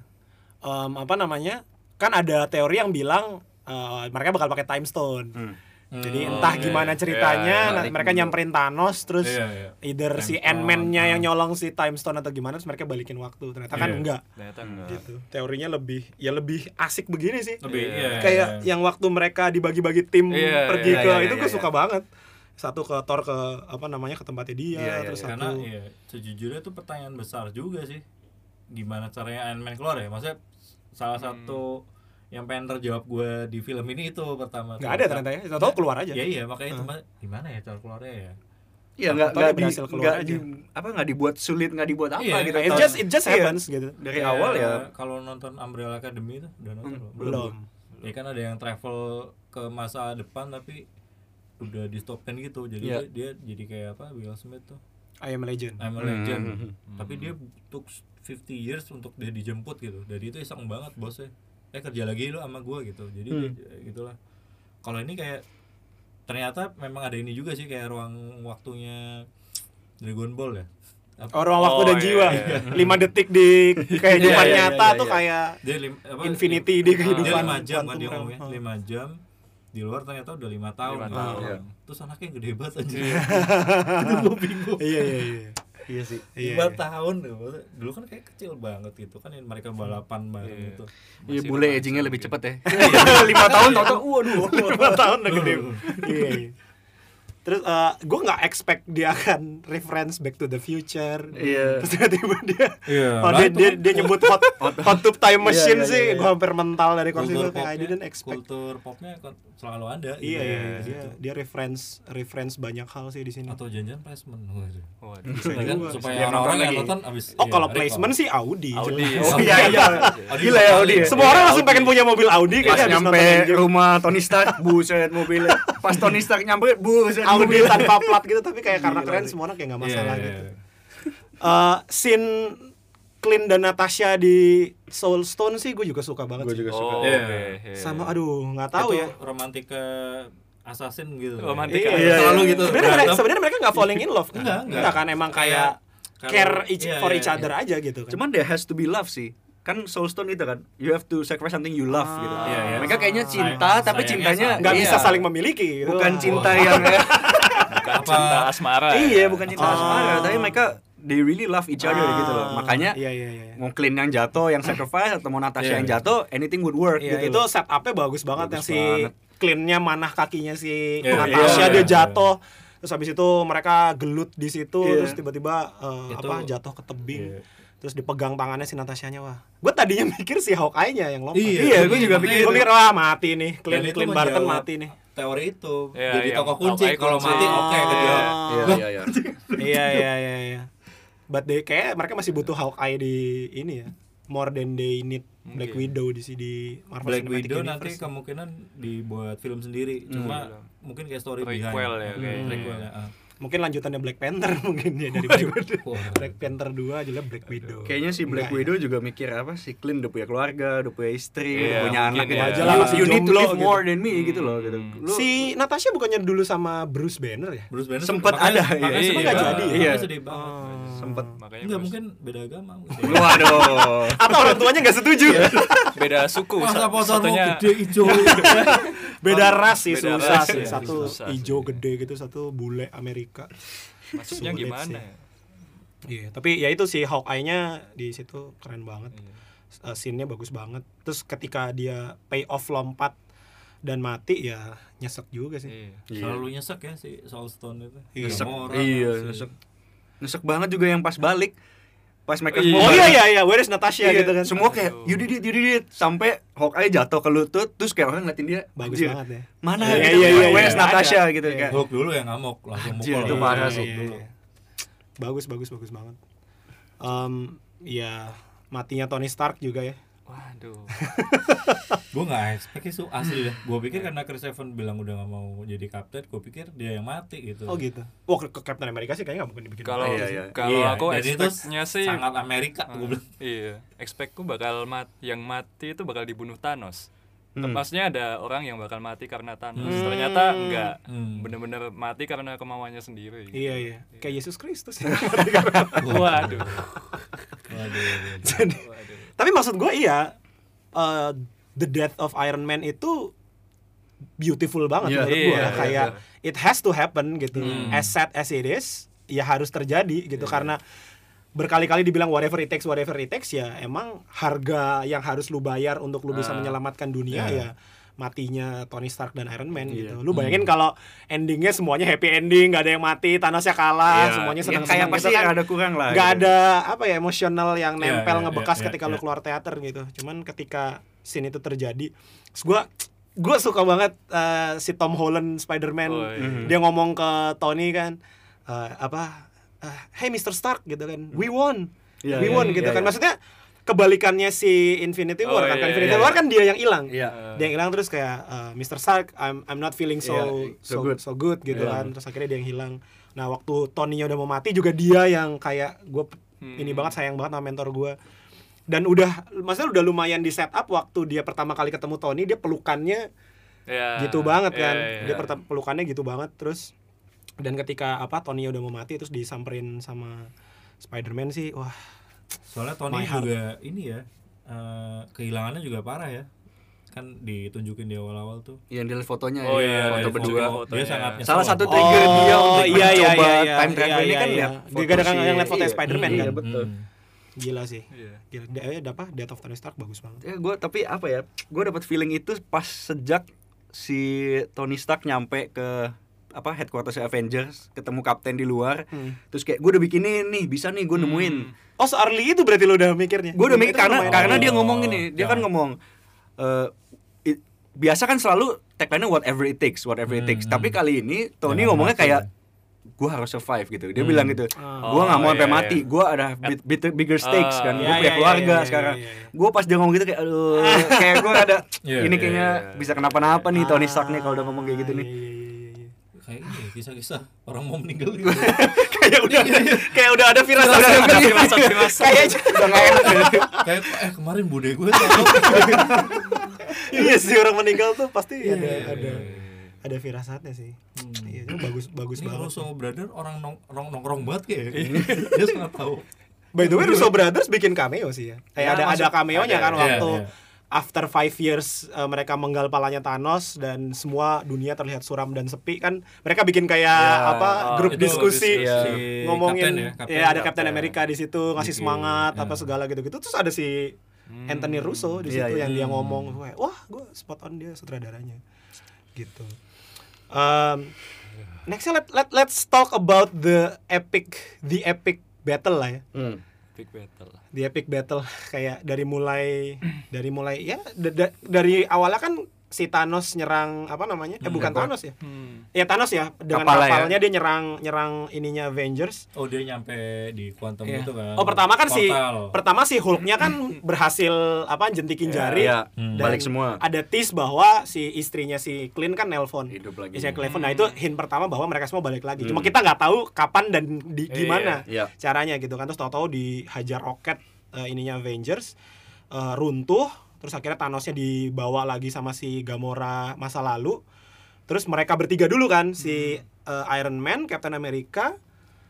A: Em, apa namanya? Kan ada teori yang bilang eh, mereka bakal pakai time stone.
C: Hmm.
A: Jadi
E: Hmm.
A: entah
D: iya,
A: gimana
D: iya.
A: ceritanya,
D: Iya,
A: nah,
C: balik
A: mereka nyamperin Thanos terus
E: Iya, iya.
A: either si
E: Time
A: Ant-Man-nya
E: Stone,
A: yang nyolong si time stone atau gimana terus mereka balikin waktu. Ternyata kan
E: Iya.
A: enggak.
D: Ternyata enggak.
A: Gitu. Teorinya lebih ya lebih asik begini sih.
E: lebih
D: Iya.
E: iya,
A: Kayak
E: iya.
A: yang waktu mereka dibagi-bagi tim
D: Iya,
A: pergi
C: iya,
A: ke
C: iya,
A: itu
C: iya,
A: gue
C: iya.
A: suka banget. Satu ke Thor ke apa namanya ke tempatnya dia,
C: Iya, iya,
A: terus
C: iya.
E: karena
A: satu
E: iya sejujurnya itu pertanyaan besar juga sih gimana caranya Ant-Man keluar ya maksudnya salah
A: Hmm.
E: satu yang pengen terjawab gue di film ini itu pertama
A: nggak ada ternyata ya. Tahu keluar aja.
E: ya iya makanya itu Mas, gimana ya cara keluarnya ya
C: Iya, nggak nggak di,
A: berhasil keluar
C: nggak
A: aja.
C: di apa nggak dibuat sulit, nggak dibuat apa
E: Iya,
C: gitu.
A: It just it just
C: Iya.
A: happens gitu.
C: Dari
E: Kayak
C: awal ya
E: kalau nonton Umbrella Academy itu udah nonton
C: Hmm,
E: belum?
A: Belum.
E: ya kan ada yang travel ke masa depan tapi udah di stopkan gitu jadi
C: Iya.
E: dia, dia jadi kayak apa Will Smith tuh
A: I am a legend.
E: I'm a
C: Hmm.
E: legend
C: Hmm.
E: tapi dia took 50 years untuk dia dijemput gitu dari itu iseng banget bosnya eh kerja lagi lu sama gua gitu jadi
C: Hmm.
E: dia- gitulah kalau ini kayak ternyata memang ada ini juga sih kayak ruang waktunya Dragon Ball ya Apa-
A: Oh, ruang waktu
D: Oh,
A: dan
D: iya,
A: jiwa.
D: iya.
A: 5 detik di kehidupan
E: Iya, iya,
A: nyata
C: iya,
A: tuh
C: iya.
A: kayak
E: dia lim, apa,
A: infinity
E: lim-
A: di
E: dia
A: kehidupan
E: lima jam kan dia ngomongnya
A: Oh.
E: lima jam di luar ternyata udah lima tahun
D: Lima
E: gitu.
D: tahun.
C: Iya.
E: terus anaknya gede banget aja
D: Iya.
E: itu gue bingung
A: Iya iya iya.
C: Iya sih.
A: Iya,
E: lima
A: iya.
E: tahun tuh. Maksudnya dulu kan kayak kecil banget gitu kan yang mereka balapan bareng
D: Iya.
E: gitu
C: Iya, bule agingnya lebih cepet ya. Lima tahun tau-tau, waduh.
A: 5 tahun udah gede. Iya. Iya. Terus gue nggak expect dia akan reference Back to the Future.
C: Iya.
A: Terus tiba-tiba dia,
E: Iya,
A: oh, dia,
E: itu
A: dia, dia nyebut hot, hot tube time machine
C: iya,
A: sih,
C: iya, iya.
A: gue hampir mental dari kursi gue kayak I didn't expect.
E: kultur popnya selalu ada
A: Iya
E: gitu
A: iya,
E: di
A: iya,
E: situ.
A: dia reference reference banyak hal sih di sini.
E: atau janjian placement. Waduh.
A: Bisa
E: Kan
A: juga.
E: supaya orang-orang yang
C: lagi.
E: nonton abis
A: Oh
E: iya,
A: kalau placement sih Audi.
D: Audi.
C: Oh iya iya. Gila ya Audi.
A: Semua orang langsung pengen punya mobil Audi kayaknya
C: nyampe rumah Tony Stark, buset mobilnya. Pas Tony Stark nyampe, buset
A: Audi tanpa plat gitu tapi kayak karena keren semua orang kayak nggak
E: Iya,
A: masalah
E: iya,
A: gitu.
E: iya.
A: Eh, scene Clint dan Natasha di Soulstone sih gue juga suka banget
C: Gue
A: sih.
C: juga suka.
D: Oh, oke, iya.
A: Sama aduh nggak tahu
E: Itu
A: ya.
E: romantika assassin gitu
D: Romantika.
A: Iya,
C: Iya,
E: selalu
C: iya.
E: gitu
A: Sebenarnya sebenarnya mereka nggak falling in love kan?
E: Enggak, enggak.
A: kan emang kayak
E: Kayak-
A: care each,
E: iya,
A: for each other aja gitu kan.
C: Cuman there has to be love sih. Kan Soulstone itu kan, you have to sacrifice something you love gitu.
E: Iya, iya.
C: Mereka kayaknya cinta,
E: Sayang-
C: tapi cintanya
A: nggak
C: iya.
A: bisa saling memiliki gitu.
C: Bukan cinta yang
D: Bukan cinta asmara.
C: Iya, bukan cinta
A: Oh.
C: asmara, tapi mereka they really love each other
A: Ah,
C: gitu loh. Makanya
A: iya iya iya.
C: mau Clint yang jatuh, yang sacrifice atau mau Natasha
E: Iya,
C: yang
E: iya.
C: jatuh, anything would work
A: Iya,
C: gitu.
A: itu setupnya bagus banget
C: Bagus
A: yang si
C: banget.
A: cleannya manah kakinya si
E: Iya,
A: Natasha
E: iya,
A: dia
E: iya.
A: jatuh terus habis itu mereka gelut di situ
C: Iya.
A: terus tiba-tiba
E: Itu-
A: apa jatuh ke tebing
E: Iya.
A: Terus dipegang tangannya si Natashanya wah gue tadinya mikir si Hawkeye-nya yang lompat
E: Iya,
C: Iya, gue juga pikir
A: gue
C: itu.
A: mikir wah mati nih Clint Clint Barton mati nih
E: teori itu
D: Iya,
E: jadi
D: yang
E: tokoh kunci kalau mati oke ke dia.
C: Iya, iya, iya.
A: iya iya iya iya but they kayak mereka masih butuh Hawkeye di ini ya more than they need Black
D: Mungkin.
A: Widow di di Marvel
E: Black
A: Cinematic
E: Widow
A: Universe.
E: nanti kemungkinan dibuat film sendiri cuma mungkin kayak story
D: Prequel
E: behind
D: ya, kayak.
E: prequel ya ah.
A: Mungkin lanjutannya Black Panther mungkin ya dari Black. Black Panther 2 aja Black Widow.
C: Kayaknya si Black
A: Enggak ya.
C: Widow juga mikir apa si Clint udah punya keluarga, udah punya istri,
D: Iya,
C: udah punya anak
D: ya.
C: gitu.
A: Wajar lah,
C: You- need to live
A: gitu.
C: more than me gitu loh gitu. Lu
A: Si Natasha bukannya dulu sama Bruce Banner ya?
E: Bruce Banner makanya-
C: ada,
E: makanya
C: iya.
A: Nggak
E: banget.
A: jadi ya?
E: Makanya
C: Iya.
E: sedih banget
C: sempet
D: Makanya
E: Enggak
D: Bruce-
E: mungkin beda agama
C: Waduh.
A: Atau orang tuanya nggak setuju?
D: beda suku.
E: Masa
D: sa-
E: posormu
D: satunya
E: gede hijau
A: Beda ras sih
D: Beda
A: susah
D: ras
A: sih.
D: ya,
A: Satu
D: susah
A: hijau gede gitu, satu bule Amerika.
D: maksudnya
A: Sulit
D: gimana
A: sih.
D: ya?
A: Iya, tapi ya itu sih Hawkeye-nya di situ keren banget.
D: Iya.
A: Uh, scene-nya bagus banget. Terus ketika dia pay off lompat dan mati ya nyesek juga sih.
D: Iya.
E: selalu nyesek ya si Soulstone itu
A: Iya.
C: Nyesek. Iya, nyesek. Nyesek banget juga yang pas balik. Pas mereka
D: Iya.
C: semua
A: Oh
C: balik.
A: iya iya iya, where is Natasha
C: Iya,
A: gitu kan.
C: Semua kayak you did it, you did it sampai Hawkeye jatuh ke lutut terus kayak orang ngeliatin dia
A: bagus
C: anjir,
A: banget ya.
C: Mana
A: Iya,
C: gitu,
A: iya, iya,
C: where's
A: iya.
C: Natasha
A: Ada.
C: gitu
A: Iya.
C: kayak
E: Hulk dulu yang ngamuk langsung
C: Anjir,
E: mukul
C: itu
E: Iya,
C: parah
E: iya,
C: sih.
E: Hulk dulu.
A: Bagus bagus bagus banget. Em, ya matinya Tony Stark juga ya.
D: Waduh.
E: gue nggak expect itu asli deh gue pikir karena Chris Evans bilang udah nggak mau jadi kapten gue pikir dia yang mati gitu
A: Oh gitu. Wah ke, ke Captain America sih kayaknya nggak mungkin dibikin.
D: Kalau
C: Iya, iya.
D: kalau
E: Iya,
D: aku expect-nya sih
E: sangat Amerika
D: Ah,
E: gue bilang
D: iya, expectku bakal mat yang mati itu bakal dibunuh Thanos.
C: Hmm.
D: Maksudnya ada orang yang bakal mati karena Thanos.
A: Hmm.
D: Ternyata enggak.
E: Hmm.
D: Bener-bener mati karena kemauannya sendiri.
A: Iya iya. Kayak Yesus Kristus.
D: Waduh.
E: Waduh, waduh.
A: Jadi,
D: Waduh.
A: Tapi maksud gue iya eh, the death of Iron Man itu beautiful banget
C: Iya,
A: menurut gue
D: iya,
A: kayak it has to happen gitu
D: Hmm.
A: as sad as it is ya harus terjadi gitu
D: Iya.
A: karena berkali-kali dibilang whatever it takes whatever it takes ya emang harga yang harus lu bayar untuk lu bisa
D: Ah.
A: menyelamatkan dunia
E: Iya.
A: ya matinya Tony Stark dan Iron Man
C: Iya.
A: gitu. Lu bayangin kalau endingnya semuanya happy ending, nggak ada yang mati, Thanosnya kalah,
C: Iya,
A: semuanya
C: ya
A: senang-senang
C: kayak pasti
A: gitu kan
C: ada kurang lah
A: nggak
C: gitu.
A: ada apa ya emosional yang
E: Iya,
A: nempel
E: iya,
A: ngebekas
E: iya,
A: ketika
E: iya,
A: lu
E: iya.
A: keluar teater gitu cuman ketika scene itu terjadi terus gue gue suka banget eh, si Tom Holland Spider-Man
D: Oh, iya.
A: dia ngomong ke Tony kan eh, apa eh, hey Mr. Stark gitu kan we won
C: Iya,
A: we
C: iya,
A: won
C: iya,
A: gitu
C: iya.
A: kan maksudnya kebalikannya si Infinity
D: Oh,
A: War kan
D: iya,
A: Infinity
D: iya,
A: War
D: iya.
A: kan dia yang hilang
C: Iya.
A: dia yang hilang terus kayak eh, Mr. Stark I'm I'm not feeling so
C: Iya,
A: so,
C: so good.
A: so good gitu
C: Iya.
A: kan terus akhirnya dia yang hilang nah waktu Tony udah mau mati juga dia yang kayak gue
D: Hmm.
A: ini banget sayang banget sama mentor gue dan udah maksudnya udah lumayan di setup waktu dia pertama kali ketemu Tony dia pelukannya
D: Ya,
A: gitu banget
D: iya,
A: kan
D: iya.
A: dia pertama pelukannya gitu banget terus dan ketika apa Tony udah mau mati terus disamperin sama Spider-Man sih wah
E: soalnya Tony
A: My heart.
E: juga ini ya eh, kehilangannya juga parah ya kan ditunjukin di awal-awal tuh
C: yang dilihat fotonya
D: Oh,
C: ya,
D: iya,
C: foto
D: iya,
C: berdua
E: dia sangat nyesel
C: salah
E: lah.
C: satu trigger dia untuk
A: iya iya
C: mencoba
A: iya iya
C: time travel
A: iya,
C: ini kan
A: iya,
C: ya
A: iya. dia gara-gara yang lihat foto
C: Iya.
A: Spider-Man
C: Iya,
A: kan
C: betul.
E: Hmm.
A: gila sih
D: Iya.
A: gila dia eh, apa Death of Tony Stark bagus banget
C: ya gue tapi apa ya gue dapat feeling itu pas sejak si Tony Stark nyampe ke apa headquarters Avengers ketemu kapten di luar
A: Hmm.
C: terus kayak gue udah bikinin nih bisa nih gue nemuin
A: Oh, se-early itu berarti lu udah mikirnya.
C: gue udah mikir karena karena
A: early.
C: dia
E: Oh,
C: ngomong gini dia kan
E: jangan.
C: ngomong eh, i- biasa kan selalu tagline-nya whatever it takes whatever it takes
E: Hmm,
C: tapi
E: hmm.
C: kali ini Tony
E: Jangan
C: ngomongnya kayak gue harus survive gitu dia
E: Hmm.
C: bilang gitu
A: Ah.
C: gue nggak mau
D: Oh,
C: sampai
D: iya,
C: mati
D: iya.
C: gue ada bit- bit- bigger stakes
D: Ah,
C: kan gue
A: iya,
C: punya
A: iya,
C: keluarga
A: iya, iya,
C: sekarang
A: iya, iya.
C: gue pas dia ngomong gitu kayak aduh kayak gue ada
E: Iya,
C: ini
E: iya,
C: kayaknya
D: iya.
C: bisa kenapa-napa nih Tony Stark nih kalau udah ngomong kayak gitu
A: Ah,
C: nih
A: iya, iya, iya, iya.
E: Kayak ini ya, kisah-kisah orang mau meninggal gitu.
A: Kayak udah kayak udah ada firasat
C: Udah ada
D: firasat, firasat.
C: kayaknya udah nggak enak gitu.
E: kayak eh kemarin bude gue
A: iya sih orang meninggal tuh pasti
E: Iya,
A: ada
E: iya,
A: ada
E: iya, iya.
A: ada firasatnya sih.
E: Hmm.
A: iya bagus bagus
E: ini kalau
A: banget.
E: So brother orang nong nong nongkrong banget kayak dia sangat tahu.
A: By the way Russo Brothers bikin cameo sih ya. Kayak
D: Ya,
A: ada ada cameo-nya kan
E: iya,
A: waktu
E: iya.
A: After five years eh, mereka menggal palanya Thanos dan semua dunia terlihat suram dan sepi kan mereka bikin kayak
C: Ya,
A: apa
D: oh,
A: grup diskusi
C: diskusi,
E: si
A: ngomongin
E: kapten
A: ya,
E: kapten.
A: ada Captain
D: Captain.
A: America di situ ngasih
E: Bikin,
A: semangat
E: ya.
A: apa segala gitu-gitu terus ada si
D: Hmm.
A: Anthony Russo di
C: Iya,
A: situ
C: iya.
A: yang dia
E: Hmm.
A: ngomong wah gue spot on dia sutradaranya gitu um, nextnya let, let let's talk about the epic the epic battle lah ya
C: Hmm.
D: Big battle.
A: the epic battle kayak dari mulai dari mulai ya da- da- dari awalnya kan si Thanos nyerang apa namanya eh
E: Hmm,
A: bukan? Thanos ya
D: Hmm.
A: ya Thanos ya dengan
C: Kapalnya ya.
A: dia nyerang nyerang ininya Avengers
E: oh dia nyampe di quantum
C: Iya.
E: itu kan
A: Oh pertama kan si
E: Portal.
A: pertama si Hulknya kan berhasil apa jentikin jari
C: Iya,
E: Hmm.
A: dan
C: balik semua.
A: Ada tease bahwa si istrinya si Clint kan nelpon.
C: Hidup lagi.
A: Istrinya Cleveland. Nah itu hint pertama bahwa mereka semua balik lagi. Cuma
C: Hmm.
A: kita nggak tahu kapan dan di gimana
C: Iya.
A: caranya gitu kan. Terus tahu-tahu dihajar roket eh, ininya Avengers eh, runtuh. Terus akhirnya Thanosnya dibawa lagi sama si Gamora masa lalu. Terus mereka bertiga dulu kan si
C: Hmm.
A: eh, Iron Man, Captain America,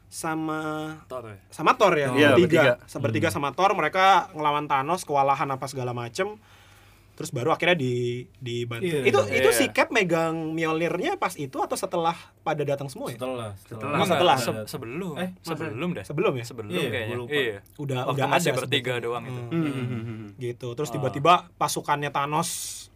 A: sama
D: Thor ya?
A: sama Thor ya,
C: Iya,
A: bertiga,
C: bertiga.
A: sebertiga sama Thor mereka ngelawan Thanos kewalahan apa segala macem terus baru akhirnya di dibantu
E: Iya,
A: itu
D: iya.
A: itu si Cap megang Mjolnirnya pas itu atau setelah pada datang semua ya
E: setelah
C: Setelah.
A: Oh, setelah.
D: Se- sebelum.
E: Eh, masa?
D: sebelum deh.
A: sebelum ya
D: Sebelum
E: Iya,
D: kayaknya.
E: lupa.
D: Iya.
A: udah
D: Waktu
A: udah
D: masih
A: ada
D: bertiga
A: sebetulnya.
D: doang itu.
A: Hmm,
C: Hmm.
A: gitu terus
D: Ah.
A: tiba-tiba pasukannya Thanos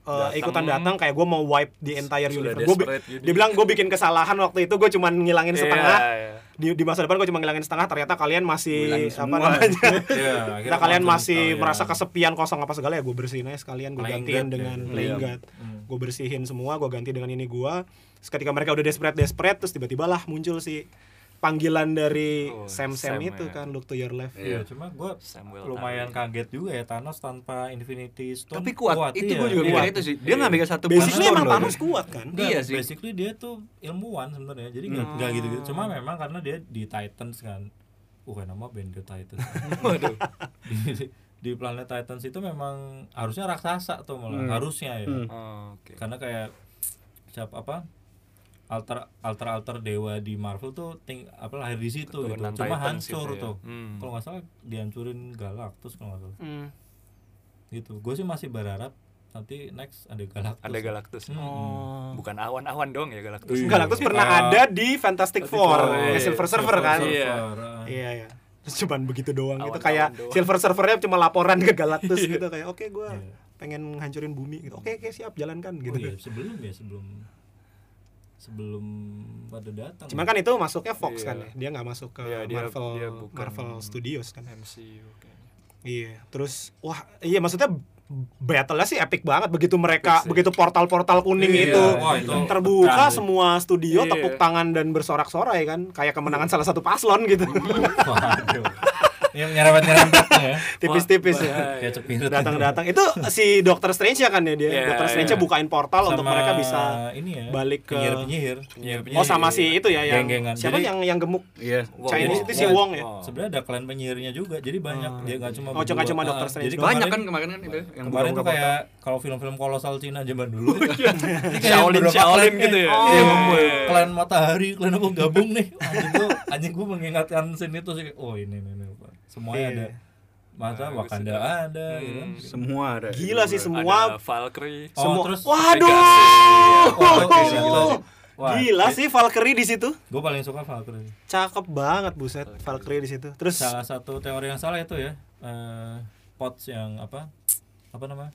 A: uh,
D: Datang.
A: ikutan datang kayak gue mau wipe the entire
D: Sudah
A: universe
D: desperate gitu.
A: dia bilang gue bikin kesalahan waktu itu gue cuman ngilangin
D: Iya,
A: setengah
D: iya.
A: di, di masa depan gue cuma ngilangin setengah ternyata kalian masih apa namanya
E: Iya,
A: Kita
E: akhirnya
A: kalian masih
E: kalian.
A: merasa kesepian kosong apa segala ya gue bersihin aja sekalian gue gantiin
E: God
A: dengan
E: ya.
A: playing
C: Iya.
A: God
E: Hmm.
A: gue bersihin semua gue ganti dengan ini gue terus ketika mereka udah desperate desperate terus tiba-tiba lah muncul si panggilan dari
D: Oh,
A: Sam Sam,
D: Sam
A: itu
D: ya.
A: kan look to your left
E: Iya, cuma gue lumayan kaget juga ya Thanos tanpa Infinity Stone.
C: Tapi kuat, itu
E: iya.
C: gue juga
E: Iya.
C: mikir itu sih. Dia nggak mikir satu
A: basically emang. Thanos kuat kan
E: Enggak,
C: Iya sih.
E: Basically dia tuh ilmuwan sebenarnya. Jadi nggak
A: Hmm.
E: nggak gitu-gitu. Cuma memang karena dia di Titans kan. Uh, nama band The Titans.
D: Waduh.
E: di, di planet Titans itu memang harusnya raksasa tuh malah
C: Hmm.
E: harusnya ya.
C: Hmm.
D: Oh, Oke.
E: Karena kayak siapa apa? Alter alter alter dewa di Marvel tuh ting, apa lahir di situ gitu. Cuma hancur
D: gitu ya.
E: tuh.
D: Hmm.
E: Kalau nggak salah dihancurin Galactus kalau nggak salah.
A: Hmm.
E: Gitu. Gue sih masih berharap nanti next ada Galactus.
D: Ada Galactus.
E: Hmm.
A: Oh.
D: Bukan awan-awan dong ya Galactus.
E: Iya.
A: Galactus pernah
E: Ah.
A: ada di Fantastic Four,
D: Four,
A: ya,
D: iya.
A: Silver Surfer kan
D: Iya.
A: iya iya terus cuman begitu doang gitu
D: Awan-awan
A: kayak
D: doang.
A: Silver Surfernya cuma laporan ke Galactus gitu kayak oke gue
E: Iya.
A: pengen hancurin bumi gitu oke oke siap jalankan
E: Oh
A: gitu
E: iya, sebelum ya sebelum sebelum pada datang.
A: Cuman kan itu masuknya Fox
D: Iya.
A: kan ya. Dia nggak masuk ke
D: Iya, dia-
A: Marvel
D: dia bukan-
A: Marvel Studios kan.
D: MCU kayaknya.
A: Iya. Terus wah, iya maksudnya battle-nya sih epic banget begitu mereka begitu portal-portal kuning
E: Iya,
A: itu
E: wah, itu
A: terbuka semua studio
D: Iya.
A: tepuk tangan dan bersorak-sorai kan kayak kemenangan salah satu paslon gitu.
E: Waduh. Yang nyerempet nyerempet ya.
A: Tipis-tipis ya.
E: cepirit.
A: Datang-datang itu si Doctor Strange ya kan ya dia.
D: Iya,
A: Doctor Strange
D: iya.
A: bukain portal untuk mereka bisa
E: ini ya.
A: balik ke-
E: penyihir-penyihir.
A: Oh sama si itu ya yang siapa
E: Jadi-
A: yang yang gemuk
C: Iya.
A: Chinese itu si
E: Wong.
A: Ya.
D: Oh.
E: Sebenarnya ada klan penyihirnya juga. Jadi banyak dia nggak cuma
A: Oh, nggak cuma
E: Ah,
A: Doctor Strange.
E: Jadi
C: Banyak kan kemarin kan itu yang
E: Kemarin tuh kayak kalau film-film kolosal Cina zaman dulu.
A: Oh, iya.
D: Shaolin, Shaolin gitu ya?
E: Iya,
D: Iya.
E: ngumpul. Klan matahari, klan apa gabung nih. Anjing gua mengingatkan scene itu sih. Oh, ini ini, ini. Semuanya
A: Iya.
E: ada. Masa
D: Bagus
E: Wakanda ada gitu kan.
D: Hmm.
C: semua ada.
A: Gila sih
D: Ada
A: semua
D: Valkyrie.
E: Oh,
A: semua.
E: terus
A: Waduh.
D: Pegasus.
E: Wah, oke, gitu. Wah,
A: Gila sih Valkyrie di situ.
E: Gue paling suka Valkyrie.
A: Cakep banget buset Valkyrie di situ. Terus
E: Salah satu teori yang salah itu ya. eh pots yang apa? Apa namanya?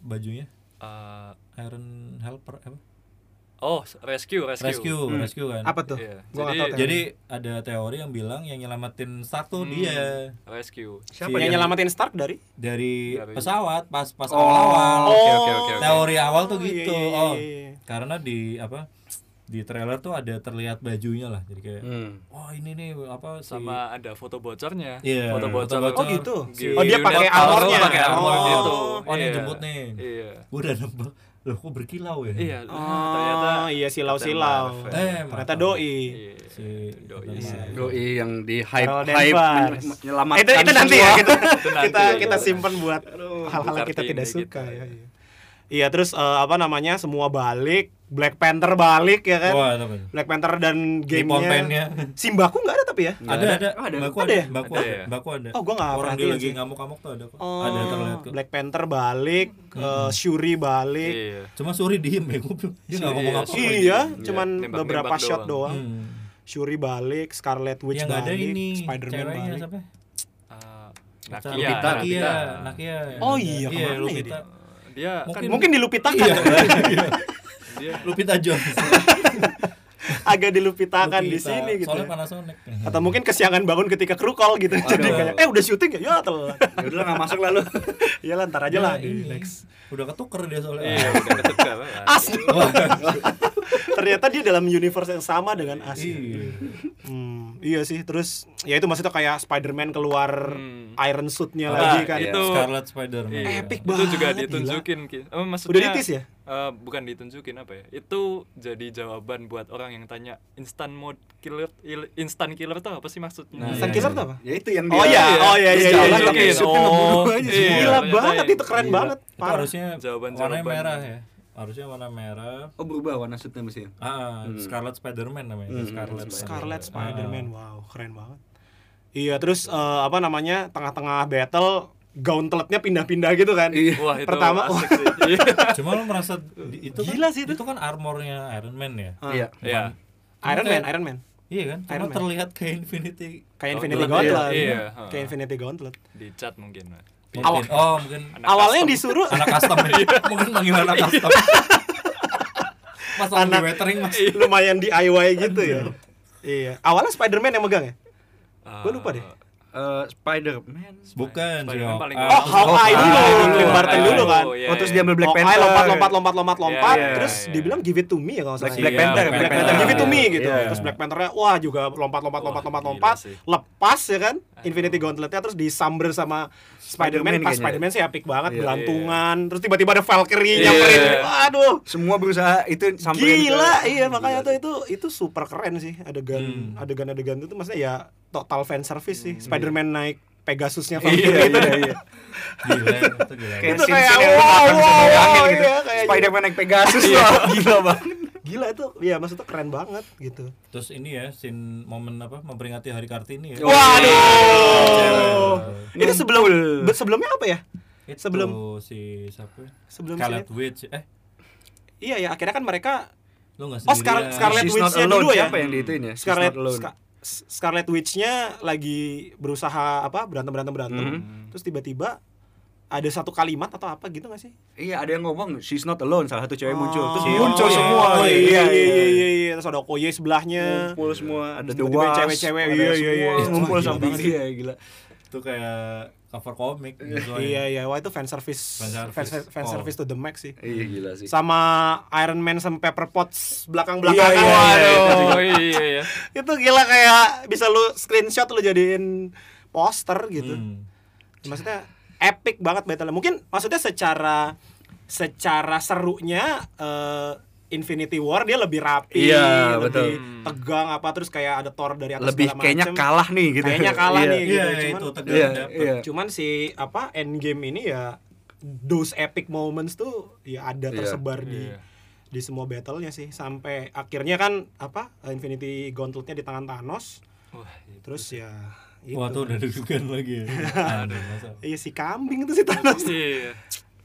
E: Bajunya
D: Eh,
E: Iron Helper apa?
D: Oh, rescue, rescue.
E: rescue
C: Hmm.
E: rescue kan
A: Apa tuh?
D: Iya.
A: Gua
D: Jadi-
A: tahu
E: jadi ada teori yang bilang yang nyelamatin Stark tuh
D: Hmm.
E: dia
D: Rescue.
E: Siapa
A: Yang
E: yang-
A: nyelamatin Stark dari?
E: dari
D: Dari-
E: pesawat pas pas
C: Oh,
E: awal-awal
C: oke, oke, oke, oke.
E: teori awal tuh
A: Oh,
E: gitu
A: iya, iya,
E: oh
A: iya, iya.
E: karena di apa di trailer tuh ada terlihat bajunya lah jadi kayak
C: Hmm.
E: oh ini nih apa si
D: Sama ada foto bocornya.
E: Iya,
D: foto
E: foto
D: bocor.
E: bocor.
A: Oh gitu.
D: Di
A: Oh dia pakai armornya.
D: pakai armor
A: Oh.
D: gitu.
E: Oh, ini
D: Iya.
E: jemput nih.
D: Iya.
E: gue udah nembak loh kok berkilau ya
D: Iya,
A: Oh,
D: ternyata
A: iya silau-silau.
D: Captain Marvel.
E: Eh,
A: Ternyata doi.
D: Iya.
E: si
D: Doi.
C: Yang di hype
A: Carol
C: hype menyelamatkan
A: itu itu nanti ya
C: semua.
A: kita
D: Itu nanti.
A: kita kita simpan buat hal-hal yang kita tidak
D: gitu.
A: suka ya. Iya. Iya terus eh, apa namanya semua balik Black Panther balik ya kan
E: wah apa
A: Black Panther dan gamenya. Simbaku nggak ada tapi ya
C: Nggak
E: ada ada
C: Oh, ada.
E: baku
A: Ada
E: ada
A: ya?
E: baku
D: Ada
E: ada
D: ya?
E: baku ada
A: Oh, gua nggak
E: orang dia lagi ngamuk-ngamuk tuh ada kok
A: Oh,
E: ada terlihat kok
A: Black Panther balik eh, Shuri balik
D: Iya.
E: cuma Suri diem ya gue bilang, dia nggak
D: Iya,
E: ngomong apa
D: Shuri.
A: iya
D: Iya,
A: cuman
D: nembak-nembak
A: beberapa shot
D: doang.
A: doang
E: Hmm.
A: Shuri balik Scarlet Witch
E: yang
A: balik Spider-Man balik
E: siapa
D: Ah,
E: Lupita,
D: Nakia.
E: Nakia,
D: Nakia.
E: Nakia.
A: Oh iya,
E: iya,
A: ke mana ya
E: Lupita.
D: Dia kan
E: Mungkin-
A: mungkin dilupitakan
E: Iya.
D: dia
E: Lupita Jones.
A: agak dilupitakan di sini gitu
E: Soalnya
A: ya.
E: Panasonic.
A: atau mungkin kesiangan bangun ketika kru call gitu jadi
C: Aduh.
A: kayak eh udah syuting ya ya telat
C: Ya udah nggak masuk lalu.
A: ya lah ntar aja lah
E: Nah,
A: di
E: ini.
A: next
E: Udah ketuker dia soalnya.
D: iya udah ketukar.
A: Asli. Ternyata dia dalam universe yang sama dengan As
E: Iya.
A: Hmm, iya sih terus ya itu maksudnya kayak Spider-Man keluar
D: Hmm.
A: Iron Suit-nya
E: Ah,
A: lagi kan
D: iya.
E: Itu
D: Itu-
E: Scarlet Spider-Man.
D: Iya.
A: Epic
D: Itu juga
A: banget,
D: ditunjukin Ki. Oh, maksudnya
A: Udah ditis ya?
D: eh, bukan ditunjukin apa ya? Itu jadi jawaban buat orang yang tanya instant mode killer il- instant killer tuh apa sih maksudnya?
E: Nah,
A: Instant
E: iya,
A: Killer
E: iya.
A: tuh apa?
C: Ya itu yang
A: Oh
C: dia-
A: iya, oh iya
C: dia
A: iya
C: jalan
A: iya.
C: ngebunuh aja
D: iya,
C: semua.
A: Gila banget itu keren banget.
E: Itu harusnya
D: Jawaban-jawaban.
E: warnanya merah ya. Harusnya warna merah.
C: Oh berubah warna shootnya mesti.
E: Ah,
C: Hmm.
E: Scarlet Spider-Man namanya.
C: Hmm,
E: Scarlet.
A: Scarlet
E: Spider-Man.
A: Spider-Man, wow, keren banget. Iya, terus eh, apa namanya? Tengah-tengah battle gauntletnya pindah-pindah gitu kan.
C: Iya.
D: Wah, itu
A: Pertama,
D: asik sih. Iya.
E: Ah. Cuma lo merasa itu
A: Gila
E: kan,
A: sih itu.
E: itu kan armornya Iron Man ya.
A: Ah.
C: Iya.
D: Iya.
A: Iron Man, Iron Man.
E: Iya kan? Cuma
A: Iron Man.
E: terlihat kayak Infinity.
A: Kayak Infinity
D: iya,
A: Gauntlet.
D: iya.
A: Kayak Infinity Gauntlet.
D: Dicat mungkin. Mas.
E: Mungkin, oh mungkin
D: Anak
A: Awalnya yang
D: custom.
A: disuruh
E: anak custom ya. mungkin manggil anak custom. Mas
A: Anak-
E: weathering mas.
A: lumayan DIY gitu ya. Iya. Awalnya Spider-Man yang megang ya?
D: Ah,
A: Gua lupa deh.
C: Eh, Spider-Man.
E: Bukan sih.
D: Spider-Man paling
E: Ah,
A: Oh, Hawkeye dulu. Clint Barton dulu kan.
D: iya,
C: Oh terus
D: iya.
C: dia ambil Black
A: Hawkeye
C: Panther.
A: lompat lompat lompat lompat lompat
D: Iya, iya,
A: terus
D: iya.
A: dibilang give it to me ya kalau salah.
C: Black. Panther,
A: Black, Panther, give it to me gitu.
C: Iya.
A: Terus Black Panther-nya wah juga lompat lompat lompat lompat lompat lepas ya kan Infinity Gauntlet-nya terus disamber sama Spider-Man
C: Spider-Man
A: pas
C: kayaknya.
A: Spider-Man sih epic banget
C: Iya.
A: gelantungan terus tiba-tiba ada Valkyrie
D: Iya.
A: nyamperin aduh
C: Semua berusaha itu sampai
A: gila iya makanya tuh itu itu super keren sih adegan
E: Hmm.
A: adegan-adegan itu maksudnya ya total fan service sih Spider-Man naik Pegasusnya
C: Iya,
A: Valkyrie itu
C: iya, iya.
E: Gila, itu gila.
C: Kayak
A: Itu kayak
C: yang
A: wow, wow,
C: gitu.
A: iya, kayak
C: Spider-Man naik Pegasus loh. Gila banget.
A: Gila itu ya maksudnya keren banget gitu
E: Terus ini ya, scene momen apa memperingati Hari Kartini ya.
A: Waduh.
E: Cewek.
A: Itu sebelum sebelumnya apa ya?
E: Itu
A: Sebelum-
E: si siapa?
A: Sebelum
E: Scarlet
A: sini.
E: Witch. Eh,
A: Iya ya, akhirnya kan mereka
E: lu enggak
A: Oh, Scar- Scarlet
C: alone.
A: dulu ya?
C: Siapa yang diituin ya?
A: Scarlet
C: not alone.
A: Ska- S- Scarlet Witch-nya lagi berusaha apa berantem berantem berantem,
C: Mhm.
A: terus tiba-tiba ada satu kalimat atau apa gitu gak sih?
C: Iya, ada yang ngomong she's not alone, salah satu cewek muncul. Terus
A: Oh,
C: muncul
A: iya.
C: semua.
A: Oh, iya, iya, iya, iya, iya. Terus ada Okoye sebelahnya.
C: Ngumpul semua, ada
A: Tiba-tiba
C: Wasp,
A: cewek-cewek,
C: ada
A: iya, iya,
C: semua
A: iya.
C: Ngumpul
E: banget
C: dia gila.
E: Itu kayak cover komik gitu
A: Iya, iya, wah itu fan service,
E: Fan service.
A: fan, fan
E: Oh.
A: service to the max sih.
C: Iya gila sih.
A: Sama Iron Man sama Pepper Potts
C: Iya,
A: belakang-belakangan.
C: iya,
A: Waduh.
D: Oh iya iya.
A: itu gila kayak bisa lu screenshot lu jadiin poster gitu
E: Hmm.
A: maksudnya epic banget battle mungkin maksudnya secara secara serunya eh, Infinity War dia lebih rapi
C: Iya,
A: lebih
D: betul.
A: tegang apa terus kayak ada Thor dari atas
C: Lebih
A: segala
C: kayaknya
A: macem.
C: kalah nih gitu.
A: Kayaknya kalah
C: Iya.
A: nih. Gitu.
E: iya,
A: Cuman-
E: itu tegang
C: Iya,
E: dapet.
C: iya.
A: cuman si apa Endgame ini ya those epic moments tuh ya ada
C: Iya.
A: tersebar di
D: Iya.
A: di semua battlenya sih sampai akhirnya kan apa Infinity Gauntletnya di tangan Thanos
D: Wah, itu.
A: terus ya itu.
E: Wah, tuh udah deg-degan lagi ya. Aduh, masa.
A: Iya si kambing itu si Thanos.
D: Iya.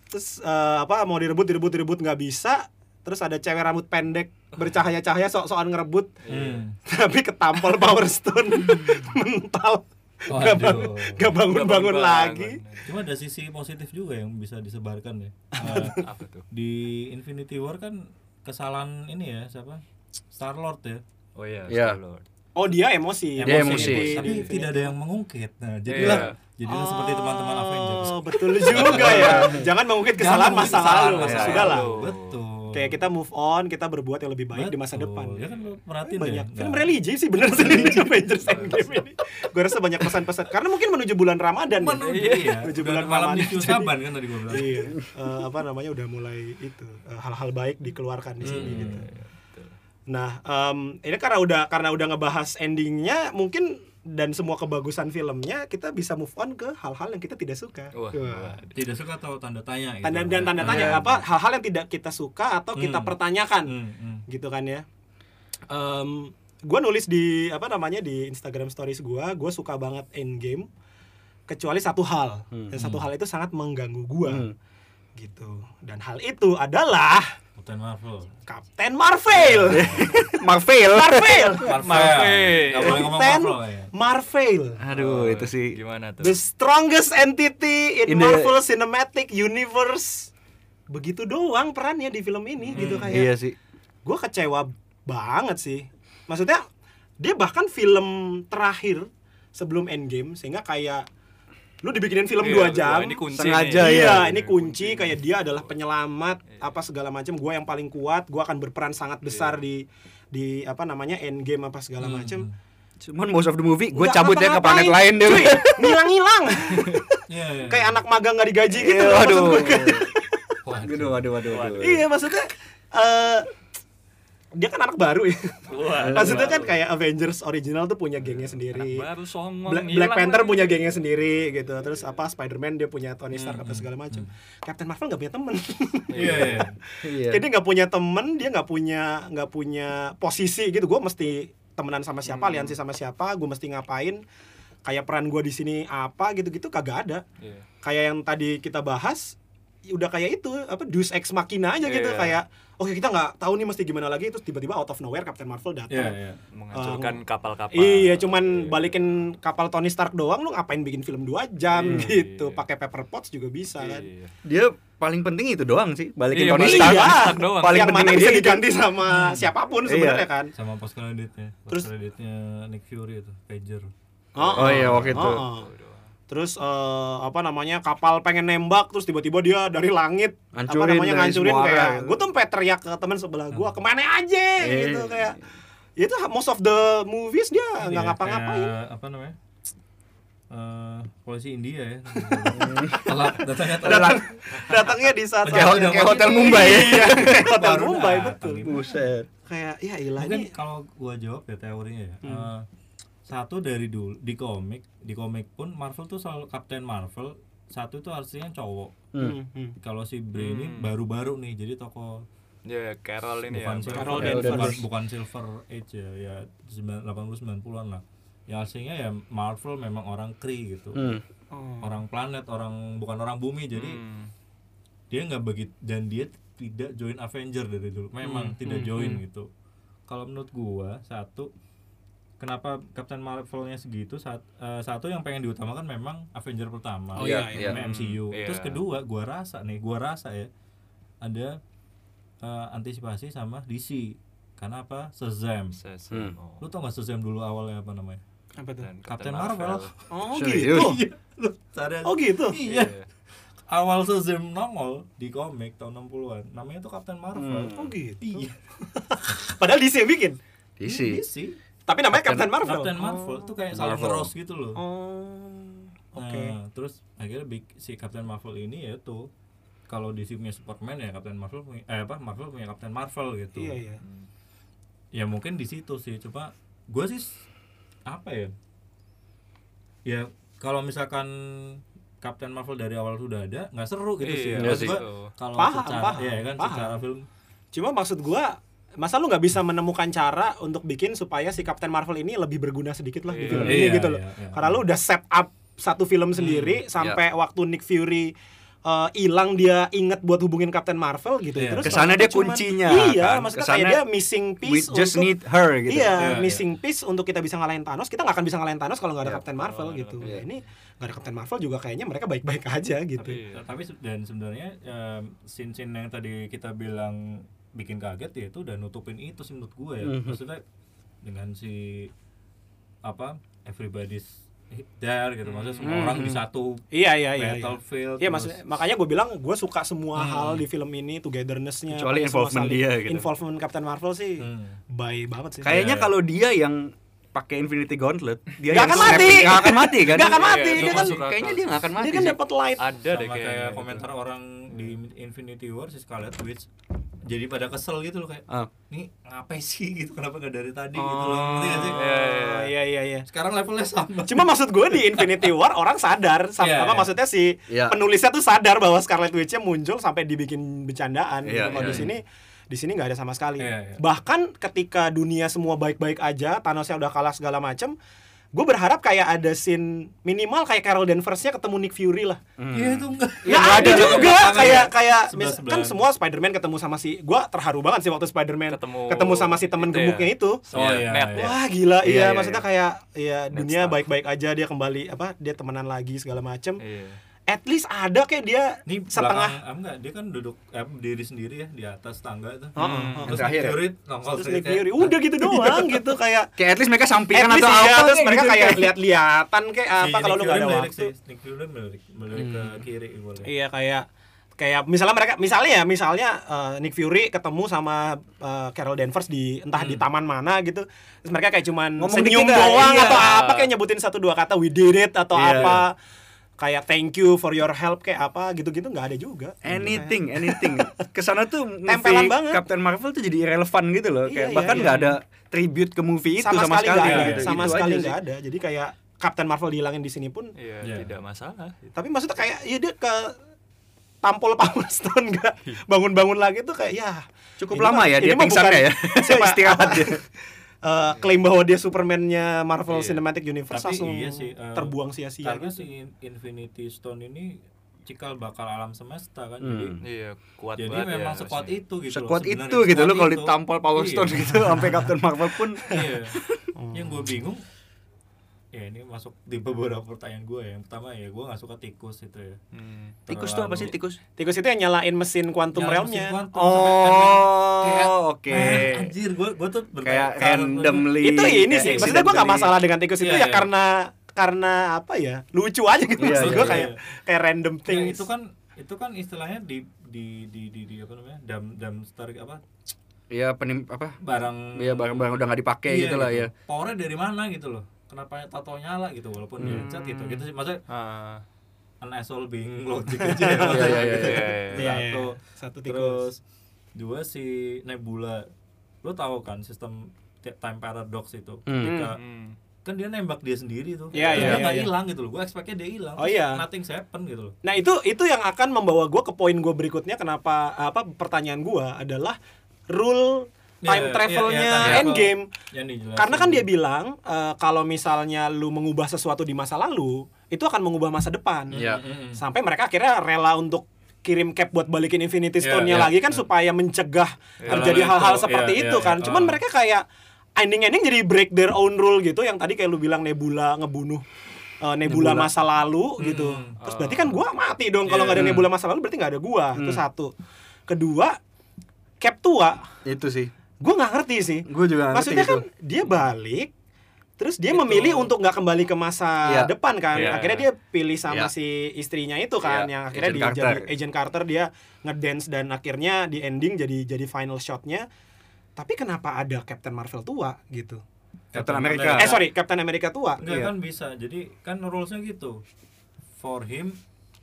A: Terus eh, apa mau direbut direbut direbut nggak bisa. Terus ada cewek rambut pendek bercahaya-cahaya sok-sokan ngerebut
E: Hmm.
A: tapi ketampol Power Stone mental. Gak, bang- gak bangun-bangun lagi.
E: Cuma ada sisi positif juga yang bisa disebarkan ya. Eh,
D: Apa tuh?
E: di Infinity War kan kesalahan ini ya siapa Star Lord ya
B: Oh iya,
C: Iya.
B: Star-Lord.
A: Oh dia emosi.
C: Dia emosi.
A: di-
E: tapi tidak ada yang mengungkit nah jadilah
D: Iya.
E: jadilah seperti teman-teman Avengers
A: Oh, betul juga ya. Jangan mengungkit kesalahan
E: Jangan
A: masa
E: kesalahan
A: lalu.
E: masa
A: Sudah lah.
D: lalu.
E: betul
A: Kayak kita move on, kita berbuat yang lebih baik di masa
E: Betul.
A: depan.
E: ya kan lu perhatiin
A: banyak
E: deh
A: film
E: Nggak-
A: religi sih bener sih ini Avengers Endgame ini. Gue rasa banyak pesan-pesan karena mungkin menuju bulan Ramadan. ya.
E: menuju iya
A: Menuju
E: Udah
A: bulan
E: malam
A: Ramadan.
E: Saban kan tadi gua bilang
A: iya eh, apa namanya udah mulai itu eh, hal-hal baik dikeluarkan di sini
E: Hmm.
A: gitu. Nah, em, ini karena udah karena udah ngebahas endingnya, mungkin dan semua kebagusan filmnya kita bisa move on ke hal-hal yang kita tidak suka.
D: Wah,
A: Wah.
E: tidak suka atau tanda tanya gitu.
A: Tanda dan tanda tanya
E: Nah,
A: apa hal-hal yang tidak kita suka atau kita
E: Hmm.
A: pertanyakan,
E: hmm, hmm.
A: gitu kan ya. Em, gue nulis di apa namanya di Instagram Stories gue, gue suka banget Endgame, kecuali satu hal, dan satu hal itu sangat mengganggu gue,
C: Hmm.
A: Gitu. Dan hal itu adalah
E: Captain Marvel
A: Captain Marvel.
C: Marvel.
A: Marvel.
D: Marvel.
E: Ngomong
A: Captain
E: Marvel ya
A: Marvel.
C: Aduh, itu sih.
D: Gimana tuh?
A: The strongest entity in,
C: In the-
A: Marvel Cinematic Universe. Begitu doang perannya di film ini gitu kayak.
C: Iya sih.
A: Gue kecewa banget sih. Maksudnya dia bahkan film terakhir sebelum Endgame sehingga kayak lu dibikinin film
D: Iya,
A: jam.
D: ini kunci
C: Sengaja
D: nih.
A: iya,
C: ya.
A: ini kunci kayak dia adalah penyelamat apa segala macam. Gue yang paling kuat, gue akan berperan sangat besar di di apa namanya Endgame apa segala macam.
C: Cuman most of the movie gue cabut ya ke planet lain deh.
A: Cuy, ngilang-ngilang.
E: Iya, iya.
A: kayak anak magang nggak digaji gitu
C: Iya, waduh. Waduh, waduh, waduh, waduh.
A: iya maksudnya eh dia kan anak baru ya. Maksudnya kan kayak Avengers original tuh punya gengnya sendiri.
D: Baru songong.
A: Black,
D: ngilang
A: Black Panther
D: lagi.
A: punya gengnya sendiri gitu. Terus apa Spider-Man dia punya Tony Stark apa segala macam Captain Marvel nggak punya temen.
E: Iya, iya.
C: Iya.
A: jadi nggak punya temen dia nggak punya nggak punya posisi gitu. Gue mesti temenan sama siapa aliansi sama siapa gue mesti ngapain kayak peran gue di sini apa gitu-gitu kagak ada.
D: Iya.
A: kayak yang tadi kita bahas udah kayak itu apa Deus Ex Machina aja gitu
D: Iya.
A: kayak oke kita nggak tahu nih mesti gimana lagi terus tiba-tiba out of nowhere Captain Marvel datang
E: Iya, iya.
D: menghancurkan kapal-kapal.
A: Iya, cuman balikin kapal Tony Stark doang lu ngapain bikin film 2 jam
D: Iya.
A: gitu. Pakai paper pots juga bisa kan.
D: Iya.
C: Dia paling penting itu doang sih. Balikin
D: Iya,
C: Tony Stark.
D: Stark doang.
C: Paling
A: yang mana
C: penting
A: bisa
C: dia
A: diganti sama siapa pun sebenarnya
C: Iya.
A: kan.
E: Sama post creditnya. Post
A: Terus-
E: creditnya Nick Fury itu, Pager.
C: Oh, iya, waktu itu.
A: Oh, oh. Terus eh, apa namanya kapal pengen nembak terus tiba-tiba dia dari langit apa
C: Hancurin
A: namanya
C: dari
A: ngancurin kayak
C: gitu.
A: gue tuh sampai teriak ke teman sebelah gua ke mana aja
C: Iya.
A: gitu kayak itu most of the movies dia nggak
E: Iya,
A: ngapa-ngapain
E: kayak Apa namanya? Eh, polisi India ya. telat datangnya telat.
A: datang datangnya di saat
C: Kayak hotel- kayak hotel Mumbai ya.
A: iya kayak hotel
E: Baru
A: Mumbai betul.
C: Buset.
A: kayak ya ilah
E: Mungkin
A: ini
E: kalau gua jawab ya teorinya ya.
A: Hmm.
E: eh, satu dari dulu di komik, di komik pun Marvel tuh selalu Captain Marvel satu itu artinya cowok.
A: Hmm, hmm.
E: Kalau si Bray ini baru-baru nih jadi tokoh
D: Ya, Carol ini
E: bukan
D: ya.
E: silver,
A: Carol
E: ya,
A: Danvers.
E: bukan, bukan silver age ya, ya 80 90-an lah. Ya aslinya ya Marvel memang orang Kree gitu.
C: Hmm.
E: Orang planet, orang bukan orang bumi jadi
D: Hmm.
E: dia nggak begitu dan dia tidak join Avenger dari dulu memang
A: Hmm,
E: tidak
A: hmm,
E: join
A: hmm.
E: gitu kalau menurut gua satu kenapa Captain Marvelnya segitu saat eh, satu yang pengen diutamakan memang Avenger pertama
A: Oh, iya, iya.
E: namanya MCU
D: Hmm,
E: terus
D: iya.
E: kedua gua rasa nih gua rasa ya ada eh, antisipasi sama DC karena apa Shazam
D: Shazam.
C: Hmm.
D: Oh.
E: lu tau gak Shazam dulu awalnya apa namanya
A: apa tuh
E: Captain Marvel.
A: oh
C: Serius?
A: gitu
E: Iya, lu
A: oh gitu
E: iya awal Shazam nongol di komik tahun 60-an namanya tuh Captain Marvel
A: oh gitu
E: Iya.
A: padahal DC yang bikin
C: DC.
E: DC.
A: Tapi namanya Captain Marvel
E: Captain Marvel tuh kayak
C: Marvel.
E: ngeros gitu loh.
A: oh oke
E: Nah, terus akhirnya big- si Captain Marvel ini ya tuh kalau DC punya Superman ya Captain Marvel punya eh apa Marvel punya Captain Marvel gitu.
A: iya iya
E: Ya mungkin di situ sih coba gua sih apa ya? Ya kalau misalkan Captain Marvel dari awal sudah ada nggak seru gitu sih.
D: Iya,
E: Maksud
C: sih.
E: kalau
A: Paham,
E: secara
A: paham,
E: ya kan
A: paham.
E: secara film
A: cuma maksud gua masa lu nggak bisa menemukan cara untuk bikin supaya si Captain Marvel ini lebih berguna sedikit lah di
D: Iya.
A: film
E: Iya,
A: ini gitu loh
E: iya, iya.
A: karena lu udah set up satu film sendiri sampai waktu Nick Fury eh, hilang dia inget buat hubungin Captain Marvel gitu
E: Iya.
A: terus
C: Ke
A: sana
C: dia
A: cuman-
C: kuncinya,
A: iya
C: kan?
A: maksudnya
C: Ke sana
A: kayak dia missing
C: We
A: piece
C: just
A: untuk
C: need her gitu.
A: Iya,
E: Iya,
A: missing piece untuk kita bisa ngalahin Thanos. Kita nggak akan bisa ngalahin Thanos kalau nggak ada
C: Iya.
A: Captain Marvel
E: nggak
A: gitu. Ya, ini nggak ada Captain Marvel juga kayaknya mereka baik-baik aja gitu.
D: Tapi
E: tapi dan sebenarnya em, scene-scene yang tadi kita bilang bikin kaget ya itu udah nutupin itu sih menurut gue ya
C: Mhm.
E: maksudnya dengan si apa everybody's there gitu maksudnya semua
C: Mhm.
E: orang di satu
A: Iya iya iya. iya.
E: battlefield
A: Iya
E: terus-
A: maksudnya makanya gue bilang gue suka semua
E: Hmm.
A: hal di film ini togethernessnya
C: Kecuali involvement
A: saling-
C: dia gitu.
A: involvement Captain Marvel sih
E: Hmm.
A: baik banget sih
C: Kayaknya
E: Iya.
C: kalau dia yang pakai Infinity Gauntlet, dia
A: Nggak
C: yang
A: akan mati.
C: nggak akan mati kan?
A: Nggak akan mati,
D: Iya,
A: dia kan
C: kayaknya dia nggak akan mati.
A: dia kan dapat light
D: ada deh
E: kayak
D: gitu.
E: komentar orang di Infinity War si Scarlet Witch jadi pada kesel gitu loh kayak
C: Ah.
E: nih ngapain sih gitu kenapa nggak dari tadi gitu
C: Oh,
E: loh ngerti nggak sih
D: iya,
A: Oh, iya iya iya
E: sekarang levelnya sama
A: Cuma maksud gue di Infinity War orang sadar sama
E: Iya,
A: apa
E: iya.
A: maksudnya si
C: Iya.
A: penulisnya tuh sadar bahwa Scarlet Witch-nya muncul sampai dibikin bercandaan gitu.
C: Iya,
A: Kalau
C: iya,
A: di sini di sini nggak ada sama sekali.
E: Iya, iya.
A: Bahkan ketika dunia semua baik-baik aja, Thanosnya udah kalah segala macem gue berharap kayak ada scene minimal kayak Carol Danvers-nya ketemu Nick Fury lah.
E: iya itu enggak
A: Ya ada juga kayak kayak
E: Sebelah-
A: mis- kan semua Spider-Man ketemu sama si gua terharu banget sih waktu Spider-Man
D: Ketemu
A: sama si temen
D: itu ya.
A: gemuknya itu.
E: oh iya,
D: Net
E: iya.
A: Wah gila
C: Iya,
A: iya,
C: iya,
A: maksudnya
C: iya.
A: kayak ya dunia baik-baik aja dia kembali apa dia temenan lagi segala macem.
D: Iya.
A: At least ada kayak dia
E: Ini
A: setengah.
E: belakang, ah, enggak, dia kan duduk eh, berdiri sendiri ya di atas tangga itu.
A: Heeh,
C: Yang
A: heeh.
E: Terus
C: terakhir ya?
E: Fury nongol
A: Terus
E: sendiri
A: Nick Fury udah gitu doang gitu kayak.
C: Kayak at least mereka sampingan atau
A: iya,
C: apa
A: terus
C: kayak
A: mereka
C: gitu,
A: kayak lihat-lihatan kayak apa kalau lu gak ada
E: melirik
A: waktu.
E: sih, Nick Fury melirik, melirik ke kiri boleh.
A: Iya kayak kayak misalnya mereka misalnya ya misalnya eh, Nick Fury ketemu sama eh, Carol Danvers di entah di taman mana gitu terus mereka kayak cuman
C: Ngomong
A: senyum doang
C: iya.
A: atau apa kayak nyebutin satu dua kata we did it atau
C: Iya.
A: apa kayak thank you for your help kayak apa gitu-gitu nggak ada juga
C: anything anything ke sana tuh
A: Tempelan
C: movie
A: banget.
C: Captain Marvel tuh jadi irrelevant gitu loh
A: Iya,
C: kayak
A: iya,
C: bahkan
A: iya.
C: nggak ada tribute ke movie itu
A: sama,
C: sama,
A: sekali
C: sekali,
A: nggak ada
C: gitu.
A: sama
C: Gitu
A: sekali nggak
C: sih.
A: ada jadi kayak Captain Marvel dihilangin di sini pun
D: Iya,
E: Iya.
D: tidak masalah.
A: tapi maksudnya kayak ya dia ke tampol Power Stone nggak bangun-bangun lagi tuh kayak ya
C: cukup
A: ini
C: lama
A: mah-
C: ya dia pingsannya
A: bukan-
C: ya
A: Siapa?
C: istirahat dia
A: eh, klaim bahwa dia Superman-nya Marvel
D: Iya.
A: Cinematic Universe
E: Tapi
A: langsung
E: iya sih, eh,
A: terbuang sia-sia
E: Karena
A: gitu.
E: si Infinity Stone ini cikal bakal alam semesta kan.
C: Hmm.
E: Jadi
D: Iya, kuat
E: jadi
D: banget
E: memang
D: ya
E: sekuat
D: harusnya.
E: itu gitu. loh,
C: sekuat
E: sebenarnya.
C: itu gitu loh
E: Sekuat
C: kalau ditampol Power
E: Iya.
C: Stone gitu sampai Captain Marvel pun
E: Iya. Yang gue bingung ya ini masuk di beberapa pertanyaan gue ya. Yang pertama ya gue nggak suka tikus itu ya.
D: Hmm.
C: tikus tuh apa sih
E: Terlalu-
C: tikus
A: Tikus itu yang nyalain mesin quantum
E: Nyalain
A: realm-nya.
E: mesin quantum sampai kayak,
C: oh oke
E: "Man, anjir gue gue tuh
C: kayak
E: bertanya-
C: randomly
A: Itu ini sih. Maksudnya gue gak
C: accidentally.
A: masalah dengan tikus itu
E: Iya,
A: ya
E: iya.
A: karena karena apa ya? Lucu aja gitu
C: Iya,
A: maksud
C: iya,
A: gue
C: iya.
A: kayak kayak random
E: Ya,
A: things.
E: itu kan itu kan istilahnya di di di di, di apa namanya dam dumpster apa
C: Iya penim apa
E: barang
C: Iya barang-barang udah nggak dipakai
E: Iya,
C: gitu lah ya.
E: powernya dari mana gitu loh kenapa tato nyala gitu walaupun dia
C: Hmm.
E: cat gitu gitu sih maksudnya
D: Ah,
E: an asshole being logic aja ya, maksudnya
C: Iya, iya,
E: gitu.
D: iya, iya,
A: iya.
E: satu
A: Satu tikus.
E: terus dua si Nebula lo tahu kan sistem ti- time paradox itu
C: Hmm.
E: ketika
D: hmm.
E: kan dia nembak dia sendiri tuh
A: Iya,
E: Terus
A: iya,
E: dia nggak
A: iya, iya.
E: hilang gitu loh gue expectnya dia hilang
A: Oh, iya.
E: nothing happen gitu loh
A: Nah itu itu yang akan membawa gue ke poin gue berikutnya kenapa apa pertanyaan gue adalah rule
E: Iya,
A: time
E: iya,
A: travelnya
E: iya.
A: Endgame.
E: yang dijelasin
A: Karena kan dia bilang eh, kalau misalnya lu mengubah sesuatu di masa lalu itu akan mengubah masa depan.
C: Iya.
E: Mm, mm, mm.
A: Sampai mereka akhirnya rela untuk kirim cap buat balikin Infinity
E: Iya,
A: Stone-nya
E: iya,
A: lagi kan
E: iya.
A: supaya mencegah
D: Iya.
A: terjadi
E: Hal-hal
A: seperti
E: iya,
A: itu
E: iya,
A: kan.
E: iya.
A: Cuman
E: Ah.
A: mereka kayak ending-ending jadi break their own rule gitu yang tadi kayak lu bilang Nebula ngebunuh uh, Nebula,
C: Nebula.
A: masa lalu gitu.
E: Hmm.
A: Terus berarti kan gua mati dong kalau
E: Iya.
A: nggak ada Nebula masa lalu berarti nggak ada gua. Itu
C: Hmm.
A: satu. Kedua, Cap tua,
C: Itu sih.
A: Gua nggak ngerti sih.
C: Gue juga nggak
A: Maksudnya
C: ngerti
A: kan dia balik Terus dia
E: Itu.
A: memilih untuk nggak kembali ke masa
C: Iya.
A: depan kan.
D: Iya.
A: Akhirnya dia pilih sama
C: Iya.
A: si istrinya itu kan
C: Iya,
A: yang akhirnya
C: Agent
A: dia jadi
C: Carter.
A: Agent Carter dia ngedance dan akhirnya di ending jadi jadi final shotnya. Tapi kenapa ada Captain Marvel tua gitu?
C: Captain America.
A: Eh sorry, Captain America tua.
E: Enggak
C: Iya.
E: kan bisa. Jadi kan rulesnya gitu. For him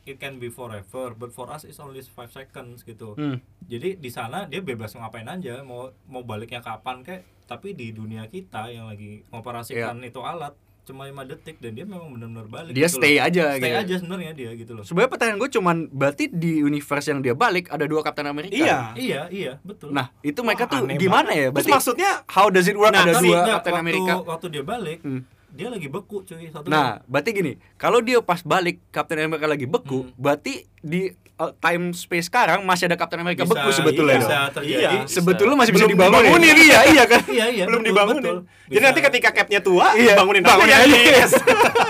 E: it can be forever, but for us it's only 5 seconds gitu.
C: Hmm.
E: Jadi di sana dia bebas ngapain aja, mau mau baliknya kapan kek, tapi di dunia kita yang lagi ngoperasikan itu alat cuma 5 detik dan dia memang benar-benar balik
C: Dia
E: gitu
C: stay
E: loh.
C: aja
E: Stay
C: gitu.
E: aja sebenarnya dia gitu loh.
C: Sebenarnya pertanyaan gue cuman berarti di universe yang dia balik ada dua Captain America.
A: Iya.
E: Iya, iya, betul.
C: Nah, itu mereka
A: Wah,
C: tuh gimana
A: banget.
C: ya?
A: Terus
C: Berarti
A: maksudnya
C: how does it work
A: Nah,
C: ada
E: Tapi
C: dua
E: enggak,
C: Captain
E: waktu,
C: America?
E: waktu dia balik
C: Hmm.
E: Dia lagi beku cuy satu
C: Nah, berarti gini, kalau dia pas balik Captain America lagi beku,
E: Hmm.
C: berarti di uh, time space sekarang masih ada Captain America
E: Bisa,
C: beku sebetulnya.
E: bisa terjadi.
A: Iya.
C: Sebetulnya masih bisa
A: Belum
C: dibangun.
A: dibangunin, iya iya kan
E: Iya, iya,
A: belum
E: betul,
A: dibangunin
E: betul.
A: jadi
E: Bisa.
A: nanti ketika capnya tua
C: Iya,
A: bangunin
C: bangunin
A: aja
C: aja.
A: Yes.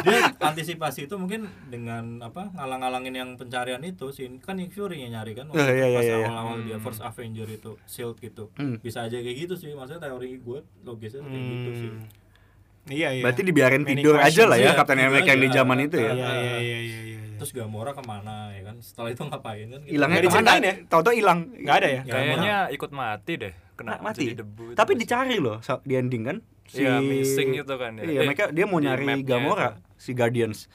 E: dia antisipasi itu mungkin dengan apa ngalang-ngalangin yang pencarian itu sih kan Nick Fury yang nyari kan waktu
C: Oh, iya, iya,
E: pas
C: iya.
E: awal-awal dia first Avenger itu Shield gitu
C: Hmm.
E: bisa aja kayak gitu sih maksudnya teori gue logisnya kayak gitu sih
A: Hmm. Iya iya
C: Berarti dibiarin
A: Many
C: tidur aja lah ya
E: iya,
C: America yang di
E: tidur
C: zaman itu ya.
A: iya iya iya iya iya
E: terus Gamora ke mana ya kan setelah itu ngapain kan gitu.
C: Hilangnya
A: ke
C: mana?
A: diceritain ya?
C: Tahu-tahu hilang.
A: nggak ada ya
E: Ya,
D: Kayaknya ikut mati deh, kena
C: Nah, mati.
D: jadi debu.
C: Tapi dicari loh di ending kan.
D: Iya, missing itu kan ya.
C: Iya,
D: Eh,
C: mereka dia mau nyari Gamora si Guardians.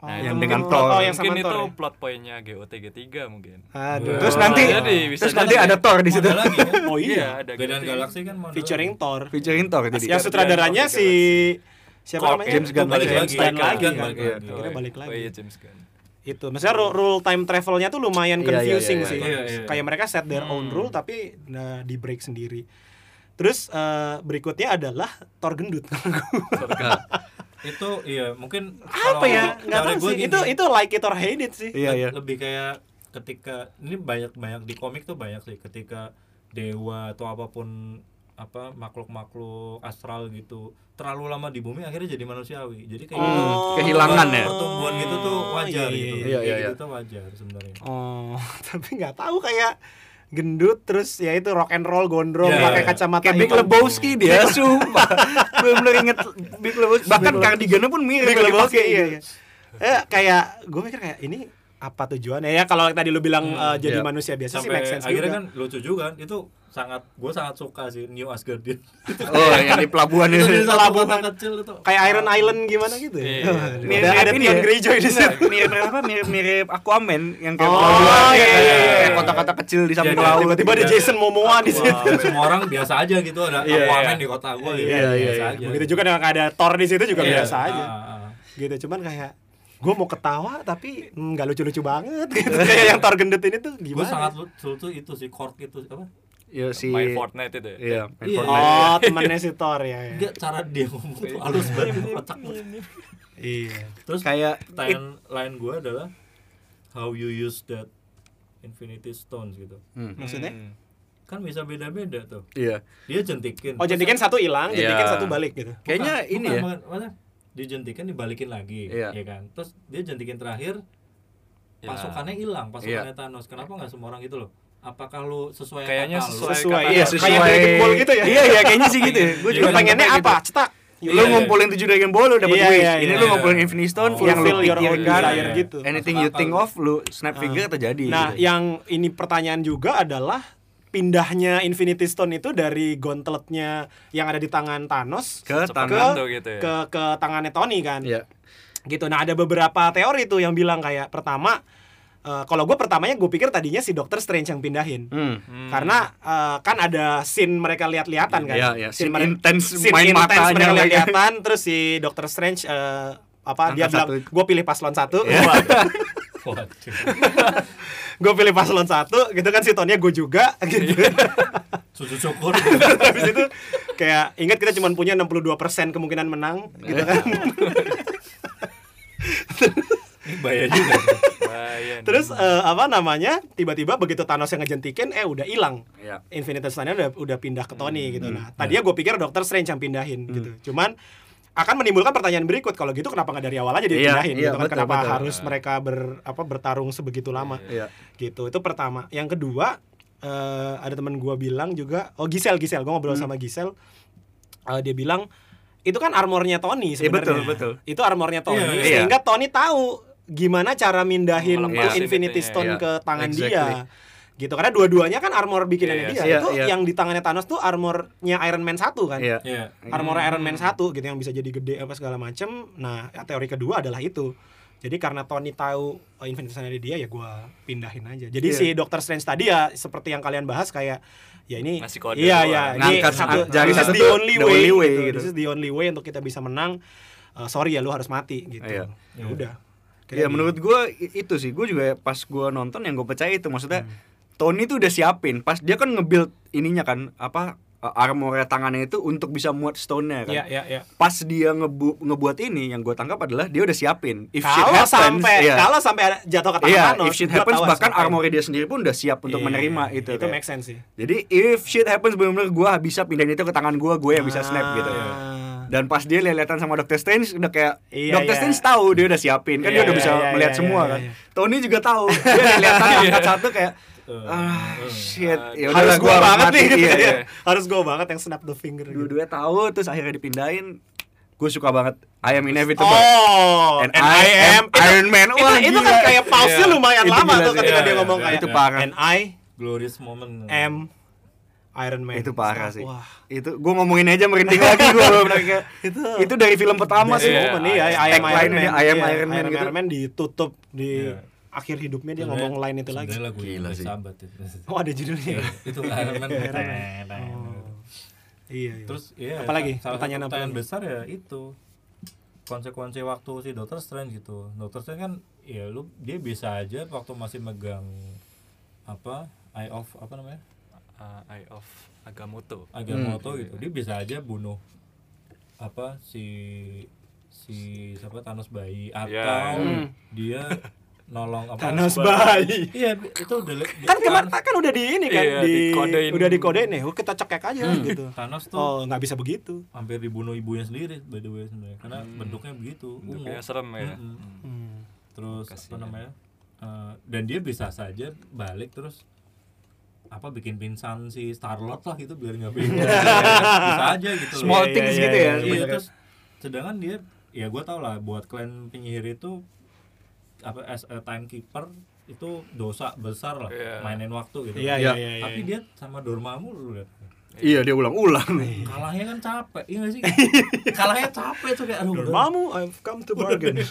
D: Nah,
A: Oh.
C: yang
D: itu
C: dengan
D: plot-
A: Oh, yang sama
D: mungkin
A: Thor
D: itu
A: ya?
D: plot pointnya GOTG 3 mungkin.
A: aduh
C: Terus
E: Oh,
C: nanti
D: jadi bisa
C: terus nanti ada Thor di situ.
E: ada lagi kan
A: oh iya
D: ada
E: Guardian
D: GOTG.
E: Galaxy kan mau ada
A: featuring. Thor
C: Featuring Thor jadi.
A: yang sutradaranya si siapa namanya
C: James Gunn
A: Balik
C: lagi.
A: James Gunn
E: Balik
A: lagi kan
E: balik
C: Iya.
E: lagi.
A: Akhirnya balik
D: Oh
A: lagi
D: iya James Gunn.
A: itu maksudnya ru- rule time travelnya tuh lumayan
C: Iya, iya,
A: confusing
C: iya,
A: sih
E: iya, iya.
A: kayak mereka set their own rule tapi nah, di break sendiri terus eh, berikutnya adalah Thor gendut
E: itu iya mungkin
A: apa ya? Nggak tahu sih. itu itu like it or hate it sih.
C: Iya, iya.
E: lebih kayak ketika ini banyak banyak di komik tuh banyak sih. Ketika dewa atau apa pun apa makhluk-makhluk astral gitu terlalu lama di bumi akhirnya jadi manusiawi. Jadi kayak gitu
A: Oh,
C: kehilangan ya?
E: pertumbuhan gitu tuh wajar
A: Iya,
E: gitu.
A: iya,
C: iya, iya.
E: gitu tuh wajar sebenarnya.
A: Oh tapi nggak tahu kayak gendut terus ya itu rock and roll gondrong
E: Iya,
A: pakai
E: iya.
A: kacamata
C: Kayak Big. Lebowski dia, sumpah. Belum inget Big Lebowski. Bahkan cardigannya pun mirip.
A: Big Lebowski
C: pakai.
A: iya, iya. Eh, kayak gue mikir kayak ini apa tujuannya ya kalau tadi lu bilang
E: Hmm,
A: eh, jadi
C: iya.
A: manusia biasa sih
E: sampai
A: make sense
E: akhirnya
A: juga.
E: kan lucu juga kan itu sangat gue sangat suka sih New Asgardian
C: Oh, yang di pelabuhan
E: itu di
C: itu.
A: Pelabuhan.
E: kota kecil itu
A: kayak Iron Island gimana gitu ya.
D: Iya.
C: Mirip,
A: ada ada
C: ini
A: Theon
C: ya.
A: Greyjoy di situ.
C: mirip mirip apa? Mirip mirip Aquaman yang kayak
A: Oh,
C: pelabuhan
A: iya,
C: kayak-
A: iya, iya.
C: kayak kota-kota kecil di samping
E: Iya,
C: laut.
A: Tiba-tiba ada
E: Iya.
A: Jason Momoa di situ.
E: Semua orang biasa aja gitu ada
C: Iya,
E: Aquaman
C: iya.
E: di kota gue
C: Iya, iya,
E: biasa
C: iya.
E: aja
A: Begitu juga dengan ada Thor di situ juga
E: Iya.
A: biasa aja.
E: Ah, ah.
A: Gitu cuman kayak gue mau ketawa tapi mm, nggak lucu-lucu banget gitu. kayak yang Thor gendut ini tuh
E: gue
A: gimana?
E: sangat lucu tuh itu sih Korg itu apa
C: Iya si
D: Main Fortnite itu ya.
C: Iya, main
E: Iya.
C: Fortnite.
A: Oh, temannya si Thor ya. ya.
E: dia cara dia ngomong tuh halus banget kocak.
A: Iya.
E: terus
C: Kayak
E: pertanyaan lain gue adalah how you use that Infinity Stones gitu
C: Hmm,
A: Maksudnya?
D: Hmm.
E: kan bisa beda-beda tuh
C: Iya.
E: dia jentikin
A: Oh, jadikan satu hilang, jadikan
C: Iya.
A: satu balik gitu.
C: Kayaknya ini
E: bukan,
C: ya.
E: bukan, dijentikan dibalikin lagi
C: Iya.
E: ya kan terus dia jentikin terakhir
D: Ya.
E: pasukannya hilang pasukannya
C: Iya.
E: Thanos kenapa nggak semua orang gitu loh apakah lu sesuai
D: Kayaknya
E: kata
D: sesuai
A: Sesuai,
D: kata-
A: iya,
C: sesuai.
A: kayak Dragon Ball gitu ya.
C: Iya, iya, kayaknya sih gitu. Gue
E: Iya,
C: juga
A: Lu pengennya
C: nangkepnya
A: apa?
C: gitu.
A: Cetak.
C: Lu
E: Iya.
C: ngumpulin tujuh Dragon Ball lu dapat
A: Iya,
C: wish.
A: iya,
C: Ini
E: iya.
C: lu ngumpulin Infinity Stone
E: Oh,
C: yang lu
A: fulfill your own
C: pikirkan
A: desire gitu.
C: Anything
E: Masuk
C: you think of lu snap figure terjadi.
A: Nah,
C: gitu.
A: yang ini pertanyaan juga adalah pindahnya Infinity Stone itu dari gauntletnya yang ada di tangan Thanos
C: ke tangan
D: itu gitu ya.
A: ke ke tangannya Tony kan.
C: Iya.
A: Gitu. Nah, ada beberapa teori tuh yang bilang kayak pertama eh, kalau gue pertamanya gue pikir tadinya si Doctor Strange yang pindahin.
C: Hmm.
D: Hmm.
A: Karena eh, kan ada scene mereka lihat-lihatan kan.
C: Iya, iya. Scene
A: mere-
C: intense
A: scene
C: main
A: intense
C: matanya
A: mereka lihat-lihatan terus si Doctor Strange eh, apa dia
C: Angkat
A: bilang
C: satu.
A: gue pilih paslon satu
C: Iya.
E: Waduh.
A: gue pilih paslon satu gitu kan si Tony gue juga gitu.
E: Sujud syukur.
A: Habis itu kayak ingat kita cuma punya 62% kemungkinan menang gitu kan.
E: Ini bahaya juga
D: Bahaya
A: terus eh, apa namanya tiba-tiba begitu Thanos yang ngejentikin eh udah hilang.
C: Iya.
A: Infinity Stone-nya udah udah pindah ke Tony gitu. Nah tadinya gue pikir Doctor Strange yang pindahin gitu. Cuman akan menimbulkan pertanyaan berikut kalau gitu kenapa nggak dari awal aja
C: Iya,
A: dipindahin
C: iya,
A: gitu kan
C: betul,
A: kenapa
C: betul.
A: harus mereka ber apa bertarung sebegitu lama
C: Iya.
A: gitu itu pertama yang kedua eh, ada teman gua bilang juga oh Gisel Gisel gua ngobrol
C: Hmm.
A: sama Gisel Eh, dia bilang itu kan armornya Tony
C: Iya,
A: sebenarnya
C: betul, betul.
A: itu armornya Tony
E: Iya, iya.
A: sehingga Tony tahu gimana cara mindahin
D: Melepas
A: Infinity Stone
C: iya.
A: ke tangan
C: Exactly.
A: dia gitu karena dua-duanya kan armor bikinannya
D: Iya,
A: dia
C: iya,
A: itu
C: iya.
A: yang di tangannya Thanos tuh armornya Iron Man 1 kan
C: Iya.
E: Iya.
A: armor Iron Man 1 gitu yang bisa jadi gede apa segala macem nah teori kedua adalah itu jadi karena Tony tahu oh, Infinity Stone ada di dia ya gua pindahin aja jadi
C: Iya.
A: si Doctor Strange tadi ya seperti yang kalian bahas kayak ya ini
D: Ngasih kode
A: iya
D: doang.
A: ya ini satu is
C: satu
A: the only
C: the
A: way,
C: only way,
A: gitu.
C: gitu.
A: this is the only way untuk kita bisa menang Eh, sorry ya lu harus mati gitu
C: Iya.
A: ya udah
C: Ya
A: Kayak
C: menurut gue itu sih, gue juga pas gue nonton yang gue percaya itu maksudnya
A: Hmm.
C: Tony tuh udah siapin, pas dia kan nge-build ininya kan apa uh, armor tangannya itu untuk bisa muat stone-nya kan.
A: Iya, iya, iya.
C: Pas dia ngebu ngebuat ini yang gue tangkap adalah dia udah siapin. If shit
A: Kalau
C: happens,
A: sampai
C: iya.
A: kalau sampai ada jatuh ke tangan
C: Iya,
A: Thanos,
C: if shit happens bahkan armornya dia sendiri pun udah siap untuk
A: Iya,
C: menerima itu.
A: Itu
C: kayak.
A: make sense sih.
C: Jadi if shit happens benar-benar gue bisa pindahin itu ke tangan gue, gue yang bisa snap gitu.
A: Ah.
C: Dan pas dia lihat-lihatan sama Doctor Strange udah kayak
A: Iya,
C: Doctor
A: iya.
C: Strange tahu dia udah siapin kan dia
A: Iya,
C: udah bisa
A: iya, iya,
C: melihat
A: iya,
C: semua
A: iya,
C: kan.
A: iya.
C: Tony juga tahu. Dia lihat-lihatan angkat satu kayak ah shit ya udah
A: harus gua banget
C: mati.
A: nih gitu
C: Iya,
A: ya.
C: iya.
A: Harus gua banget yang snap the finger gitu.
C: Dua-duanya tahu terus akhirnya dipindahin. Gue suka banget I am inevitable.
A: Oh,
C: And I am Iron Man.
A: Itu,
C: Wah,
A: itu kan kayak pause-nya
C: Iya.
A: lumayan
C: Itu
A: lama tuh ketika
E: Iya,
A: dia
E: iya,
A: ngomong
E: iya.
A: kayak
C: Itu parah.
A: And I
E: glorious moment
A: am Iron Man.
C: itu parah sih.
A: Wah.
C: Itu gue ngomongin aja merinding lagi gue
A: Itu
C: itu dari film pertama sih.
D: Iya,
A: momen iya, I am Iron Man.
C: I am
A: Iya,
C: Iron Man gitu.
A: Iron Man ditutup di
E: Iya.
A: Akhir hidupnya dia ngomong line itu lagi.
E: lagu
C: Gila sih.
E: Sabbath itu.
A: Oh, ada judulnya. ya?
E: itu Iron Man
A: Iron Man.
E: Teng, teng.
A: Oh. Iya, iya.
E: terus iya
A: Apalagi?
E: salah
A: Pertanyaan
E: pertanyaan besar ya itu konsekuensi waktu si Doctor Strange gitu Doctor Strange kan ya lu dia bisa aja waktu masih megang apa Eye of apa namanya
D: Uh, Eye of Agamotto.
E: Agamotto gitu dia bisa aja bunuh apa si si siapa Thanos bayi atau
D: Ya.
A: Hmm.
E: dia nolong apa
A: Thanos bayi.
E: iya itu udah
A: Kan kemarin kan udah di ini kan
D: Iya,
A: di
D: dikodein.
A: udah dikodein nih. Oh, kita cekek aja gitu.
E: Thanos tuh
A: Oh, nggak bisa begitu.
E: hampir dibunuh ibunya sendiri by the way sebenarnya karena bentuknya begitu ungu
D: Bentuknya serem ya.
E: Mm-mm.
A: Hmm.
E: terus
D: Kasihan.
E: apa namanya eh, dan dia bisa saja balik terus apa bikin pingsan si Starlord lah gitu biar nggak bingung bisa aja gitu.
C: Small
A: Iya,
C: things
A: iya,
C: gitu
A: iya,
C: ya.
E: iya, terus sedangkan dia ya gue tau lah buat klan penyihir itu apa as a timekeeper itu dosa besar lah
D: Iya.
E: mainin waktu gitu
A: Iya,
C: Iya.
A: iya, iya. iya.
E: tapi dia sama Dormammu lu lihat
C: Iya dia ulang-ulang.
E: kalahnya kan capek iya gak sih kalahnya capek tuh kayak aduh.
A: Dormammu, I've come to bargain.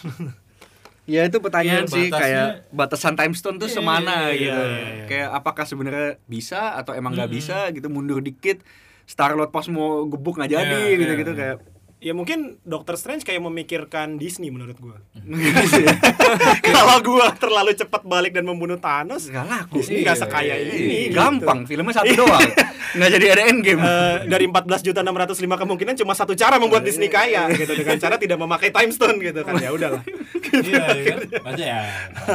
C: Ya itu pertanyaan
E: Iya,
C: sih
E: batasnya-
C: kayak batasan time stone tuh
E: Iya,
C: semana
E: iya,
C: gitu.
A: iya, iya.
C: Kayak apakah sebenarnya bisa atau emang nggak
E: Mm-mm.
C: bisa gitu mundur dikit. Star Lord pas mau gebuk nggak jadi
E: Iya,
C: gitu-gitu
E: iya.
C: kayak
A: ya mungkin Doctor Strange kayak memikirkan Disney menurut gua.
C: gitu ya.
A: Kalau gua terlalu cepat balik dan membunuh Thanos,
C: Nggak laku.
A: Disney nggak
E: Iya,
A: sekaya
E: iya,
A: ini. gitu.
C: Gampang, filmnya satu doang. Nggak jadi ada endgame.
A: Eh, dari 14 juta 605 kemungkinan cuma satu cara membuat Disney kaya gitu dengan cara tidak memakai time stone gitu kan ya udahlah
E: iya iya kan ya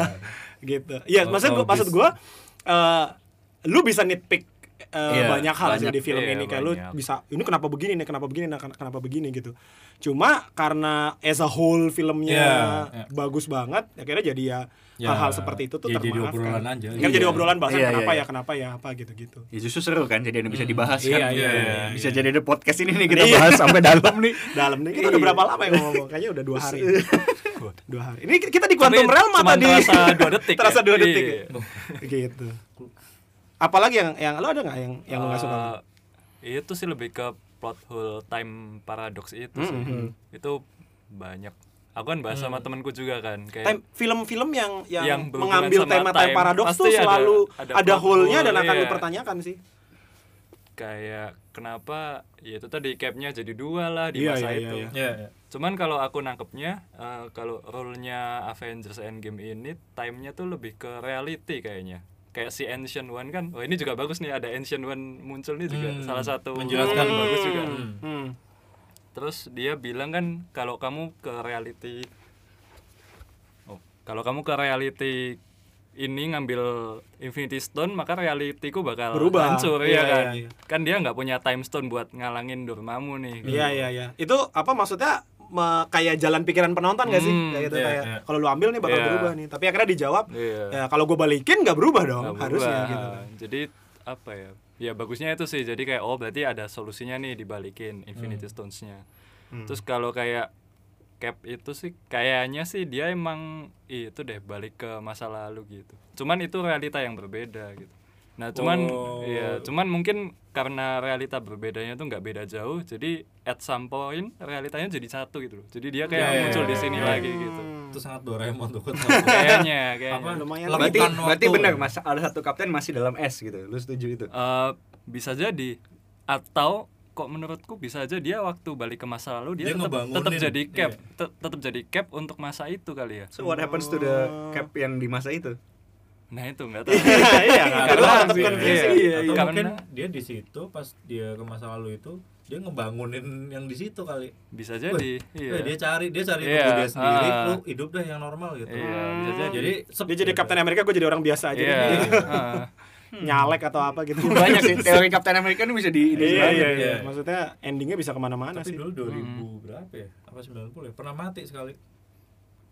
A: gitu iya
E: Oh,
A: maksud gua
E: logis.
A: maksud gua eh, lu bisa nitpick eh,
C: Iya,
A: banyak hal sih
C: banyak.
A: di film
D: Iya,
A: ini kayak lu
D: banyak.
A: bisa ini kenapa begini nih kenapa begini nah, ken- kenapa begini gitu cuma karena as a whole filmnya
E: Iya, iya.
A: bagus banget akhirnya jadi ya
E: Ya,
A: hal-hal seperti itu tuh
E: ya jadi obrolan aja.
A: kan jadi
C: Iya.
A: obrolan bahasan
C: Iya,
A: kenapa
C: iya,
A: ya kenapa ya apa gitu-gitu
C: Ya justru seru kan jadi ada bisa dibahas
A: Iya,
C: kan.
A: iya, iya,
C: bisa
A: iya.
C: jadi ada podcast ini nih kita
A: Iya.
C: bahas sampai dalam nih.
A: dalam nih kita udah
C: Iya.
A: berapa lama yang ngomong kayaknya udah dua hari dua hari ini kita di
D: Tapi
A: Quantum Realm
D: cuman
A: tadi
D: terasa dua detik
A: terasa
D: ya?
A: dua detik
D: Iya.
A: ya? gitu apalagi yang yang lo ada nggak yang yang lo nggak suka?
D: Eh, itu sih lebih ke plot hole time paradox itu sih.
A: Mhm.
D: itu banyak. Aku kan bahas sama temanku juga kan kayak
A: film-film yang yang,
D: Yang
A: mengambil tema time.
D: time,
A: paradox tuh
D: ada-
A: selalu
D: ada
A: ada,
D: plot
A: hole-nya dan akan
D: iya.
A: dipertanyakan sih.
D: Kayak kenapa ya itu tadi capnya jadi dua lah di
A: Iya,
D: masa
A: iya,
D: itu.
A: iya,
E: Iya, iya.
D: cuman kalau aku nangkepnya eh, kalau role-nya Avengers Endgame ini time-nya tuh lebih ke reality kayaknya kayak si Ancient One kan oh ini juga bagus nih ada Ancient One muncul nih juga
E: Hmm,
D: salah satu
E: menjelaskan
D: yang bagus juga
E: Hmm.
A: Hmm.
D: Terus dia bilang kan kalau kamu ke reality Oh, kalau kamu ke reality ini ngambil Infinity Stone maka realitiku bakal
A: Berubah.
D: hancur
A: Iya,
D: ya kan.
A: iya, iya.
D: Kan dia nggak punya time stone buat ngalangin Dormammu nih. gitu.
A: iya iya iya itu apa maksudnya me- kayak jalan pikiran penonton gak sih
D: Hmm,
A: kayak gitu
E: iya,
A: kayak
E: iya.
A: kalau lu ambil nih bakal
D: Iya.
A: berubah nih tapi akhirnya dijawab
D: Iya.
A: ya kalau gue balikin nggak berubah dong
D: Nggak
A: harusnya
D: berubah.
A: gitu kan.
D: Jadi apa ya? Ya bagusnya itu sih. Jadi kayak oh berarti ada solusinya nih dibalikin Infinity Stones-nya.
A: Hmm.
D: Terus kalau kayak Cap itu sih kayaknya sih dia emang itu deh balik ke masa lalu gitu. Cuman itu realita yang berbeda gitu. Nah cuman
E: Oh.
D: ya cuman mungkin karena realita berbedanya tuh nggak beda jauh, jadi at some point realitanya jadi satu gitu loh. Jadi dia kayak
E: Iya, iya,
D: muncul di
E: iya,
D: sini
E: iya.
D: lagi gitu.
E: Itu sangat Doraemon tuh.
D: Kayaknya kayaknya.
E: Apa
A: lumayan.
C: Berarti berarti benar Mas ada satu kapten masih dalam S gitu. Lu setuju itu?
D: Eh, bisa jadi atau kok menurutku bisa aja dia waktu balik ke masa lalu dia,
E: Dia
D: tetap tetap jadi cap
E: Iya.
D: te- tetap jadi cap untuk masa itu kali ya
C: So what happens to the cap yang di masa itu?
D: Nah itu nggak tahu.
A: Iya, nggak
D: Karena-
A: tahu,
D: iya, iya,
E: atau
D: iya.
E: mungkin dia di situ pas dia ke masa lalu itu dia ngebangunin yang di situ kali
D: bisa jadi. Iya.
E: dia cari dia cari
D: Iya,
E: diri dia sendiri
D: ah.
E: lu hidup deh yang normal gitu
D: Iya, bisa jadi.
E: jadi sep
A: Dia jadi
E: gitu.
A: Captain America, gue jadi orang biasa aja.
D: Iya.
A: deh.
D: ah.
A: Nyalek atau apa gitu.
C: Banyak sih teori Captain America ini bisa di ini
A: Iya, iya, iya.
E: Iya.
A: Maksudnya endingnya bisa ke
E: mana-mana
A: sih.
E: dulu 2000 berapa ya apa 90 ya pernah mati sekali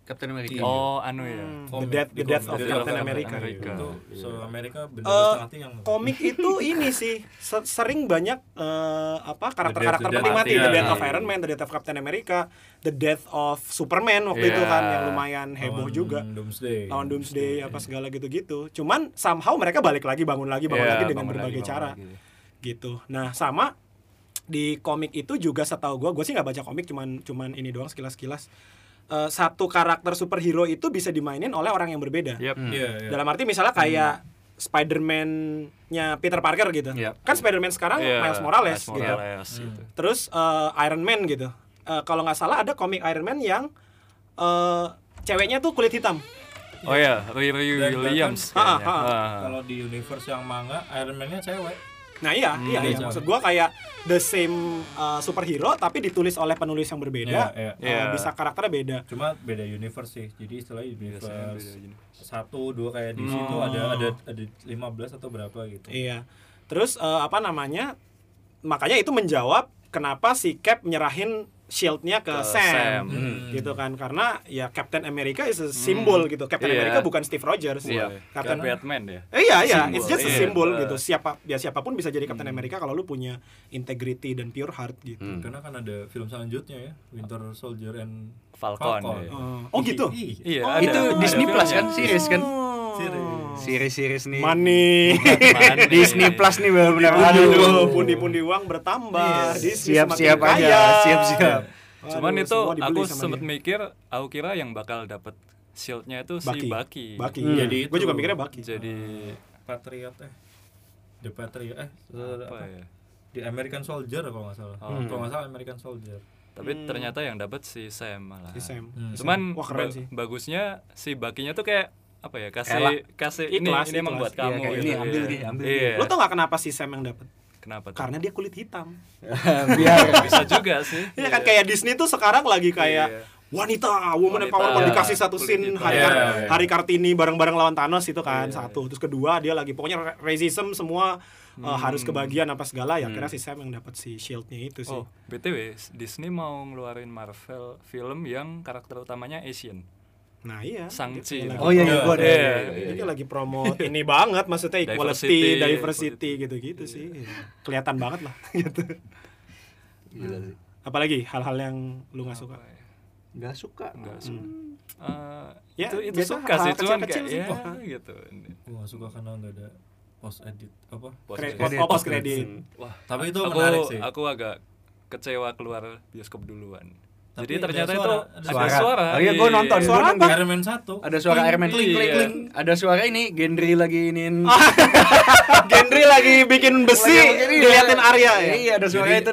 C: Captain America.
D: Oh, anu ya.
A: Hmm, The Death, The Death of Captain
E: of
A: America.
D: America.
E: itu
D: Iya.
E: so Amerika
A: Eh,
E: bener-bener setengah tiang
A: komik itu ini sih se- sering banyak eh, apa karakter-karakter penting
E: The
A: mati
E: Death,
A: The Death
E: iya.
A: of Iron Man, The Death of Captain America, The Death of Superman waktu
D: Iya.
A: itu kan yang lumayan heboh
E: Lawan
A: juga
E: Doomsday
A: lawan Doomsday apa segala gitu-gitu. Cuman somehow mereka balik lagi bangun lagi bangun
D: Iya,
A: lagi dengan
D: bangun
A: berbagai
D: lagi,
A: cara
D: lagi.
A: gitu. Nah sama di komik itu juga setahu gue, gue sih nggak baca komik cuman cuman ini doang sekilas-sekilas. Eh, satu karakter superhero itu bisa dimainin oleh orang yang berbeda.
D: Yep.
E: iya iya
A: Dalam arti misalnya kayak Spider-Man-nya Peter Parker gitu.
C: Iya.
A: Kan Spider-Man sekarang
D: Iya,
A: Miles Morales
D: Miles
A: gitu.
D: Morales gitu.
A: Terus eh, Iron Man gitu. Eh, kalau nggak salah ada komik Iron Man yang eh, ceweknya tuh kulit hitam.
D: Oh ya, Riri
E: Dan
D: Williams.
A: Ah, ah,
D: Ah.
E: kalau di universe yang manga Iron Man-nya cewek
A: Nah iya,
D: Hmm,
A: iya, iya.
E: iya.
A: Maksud gua kayak the same uh, superhero tapi ditulis oleh penulis yang berbeda.
E: Iya, iya.
A: Uh,
D: Iya.
A: Bisa karakternya beda.
E: cuma beda universe sih jadi istilah
D: Biasanya beda
E: universe
D: universe.
E: satu dua kayak di
D: Hmm.
E: situ ada ada ada 15 atau berapa gitu
A: Iya. Terus uh, apa namanya? Makanya itu menjawab kenapa si Cap nyerahin shieldnya ke,
D: Ke
A: Sam,
D: Sam.
E: Hmm.
A: gitu kan? Karena ya Captain America is a symbol gitu. Captain
D: Iya.
A: America bukan Steve Rogers.
D: Iya.
A: Captain
D: Kayak Batman ya.
A: Eh, iya iya, it's just a
D: iya.
A: symbol
D: Uh.
A: gitu. Siapa ya siapa pun bisa jadi Captain America kalau lu punya integrity dan pure heart gitu.
C: Hmm.
E: karena kan ada film selanjutnya ya Winter Soldier and
D: Falcon.
E: Falcon.
D: ya.
A: Uh, oh gitu.
E: Ih,
D: Iya,
A: Oh.
C: Itu
D: ada
C: Disney Plus kan, series kan?
E: Series.
C: Series-series nih.
A: Money.
D: Money.
C: Disney Plus nih benar-benar.
A: Aduh, pundi-pundi uang bertambah. Disney
C: Siap-siap
A: semakin
C: aja, siap-siap.
D: Cuman itu aku
A: dia.
D: mikir, aku kira yang bakal dapat shieldnya itu si
A: Bucky.
D: Bucky.
A: Bucky.
C: Hmm.
E: Jadi
A: gue juga mikirnya Bucky.
D: Jadi
E: Patriot eh The Patriot eh
D: apa
E: apa?
D: ya?
E: di American Soldier kalau nggak salah
D: Oh.
E: kalau nggak salah American Soldier
D: Tapi
A: Hmm.
D: ternyata yang dapat si Sam malah.
A: Si Sam.
E: Hmm.
D: Cuman
A: Wah, keren
D: ba-
A: sih.
D: bagusnya si Bucky-nya tuh kayak apa ya? Kasih
C: Elak.
D: kasih ini
A: Ikhlas,
D: ini emang buat kamu
C: Iya, kayak
D: gitu.
C: ini,
D: iya.
C: ambil nih, ambil
D: Iya.
A: Lo tau gak kenapa si Sam yang dapat?
D: Kenapa tuh?
A: Karena dia kulit hitam.
C: Biar
D: bisa juga sih.
A: Iya kan kayak Disney tuh sekarang lagi kayak
D: Iya.
A: wanita, woman
D: Wanita.
A: empowerment
D: Iya.
A: dikasih satu
D: Kulit
A: scene hari,
E: Iya,
A: Kar-
E: iya.
A: hari Kartini bareng-bareng lawan Thanos itu kan
D: Iya,
A: satu. Terus kedua dia lagi pokoknya ra- racism semua uh, harus kebagian apa segala ya.
D: Hmm.
A: Kira si Sam yang dapat si shieldnya itu sih.
D: Oh, BTW, Disney mau ngeluarin Marvel film yang karakter utamanya Asian.
A: Nah iya. Lagi-
C: Oh iya, iya, gua ada.
D: Iya,
C: iya,
D: iya,
A: Ini lagi promote ini banget maksudnya equality,
D: Diversity,
A: gitu-gitu sih. Iya. Kelihatan banget lah gitu.
C: Gila sih.
A: Apalagi hal-hal yang lu nggak suka.
D: Ya?
C: Nggak suka.
D: Nggak
A: Hmm.
D: suka. Eh,
A: Ya,
D: itu itu
A: biasa
D: suka sih, cuman kayak
A: sih.
D: ya gitu.
E: gue nggak suka karena nggak ada post edit apa
D: Post credit.
A: post credit.
D: Wah,
E: Tapi itu
D: aku,
E: menarik sih.
D: Aku agak kecewa keluar bioskop duluan.
E: Tapi
D: Jadi
E: ada
D: ternyata
E: suara,
D: itu
E: ada
C: suara.
D: suara.
C: Oh iya, gua nonton.
D: Iya.
A: Suara
C: Gua
A: apa?
E: Iron Man 1
C: Ada suara Iron Man
D: kling,
C: kling,
D: iya.
C: kling. Ada suara ini Gendry lagi iniin.
A: Gendry lagi bikin besi, diliatin
C: ya.
A: Arya ya.
C: Iya, ada suara
E: Jadi,
C: itu.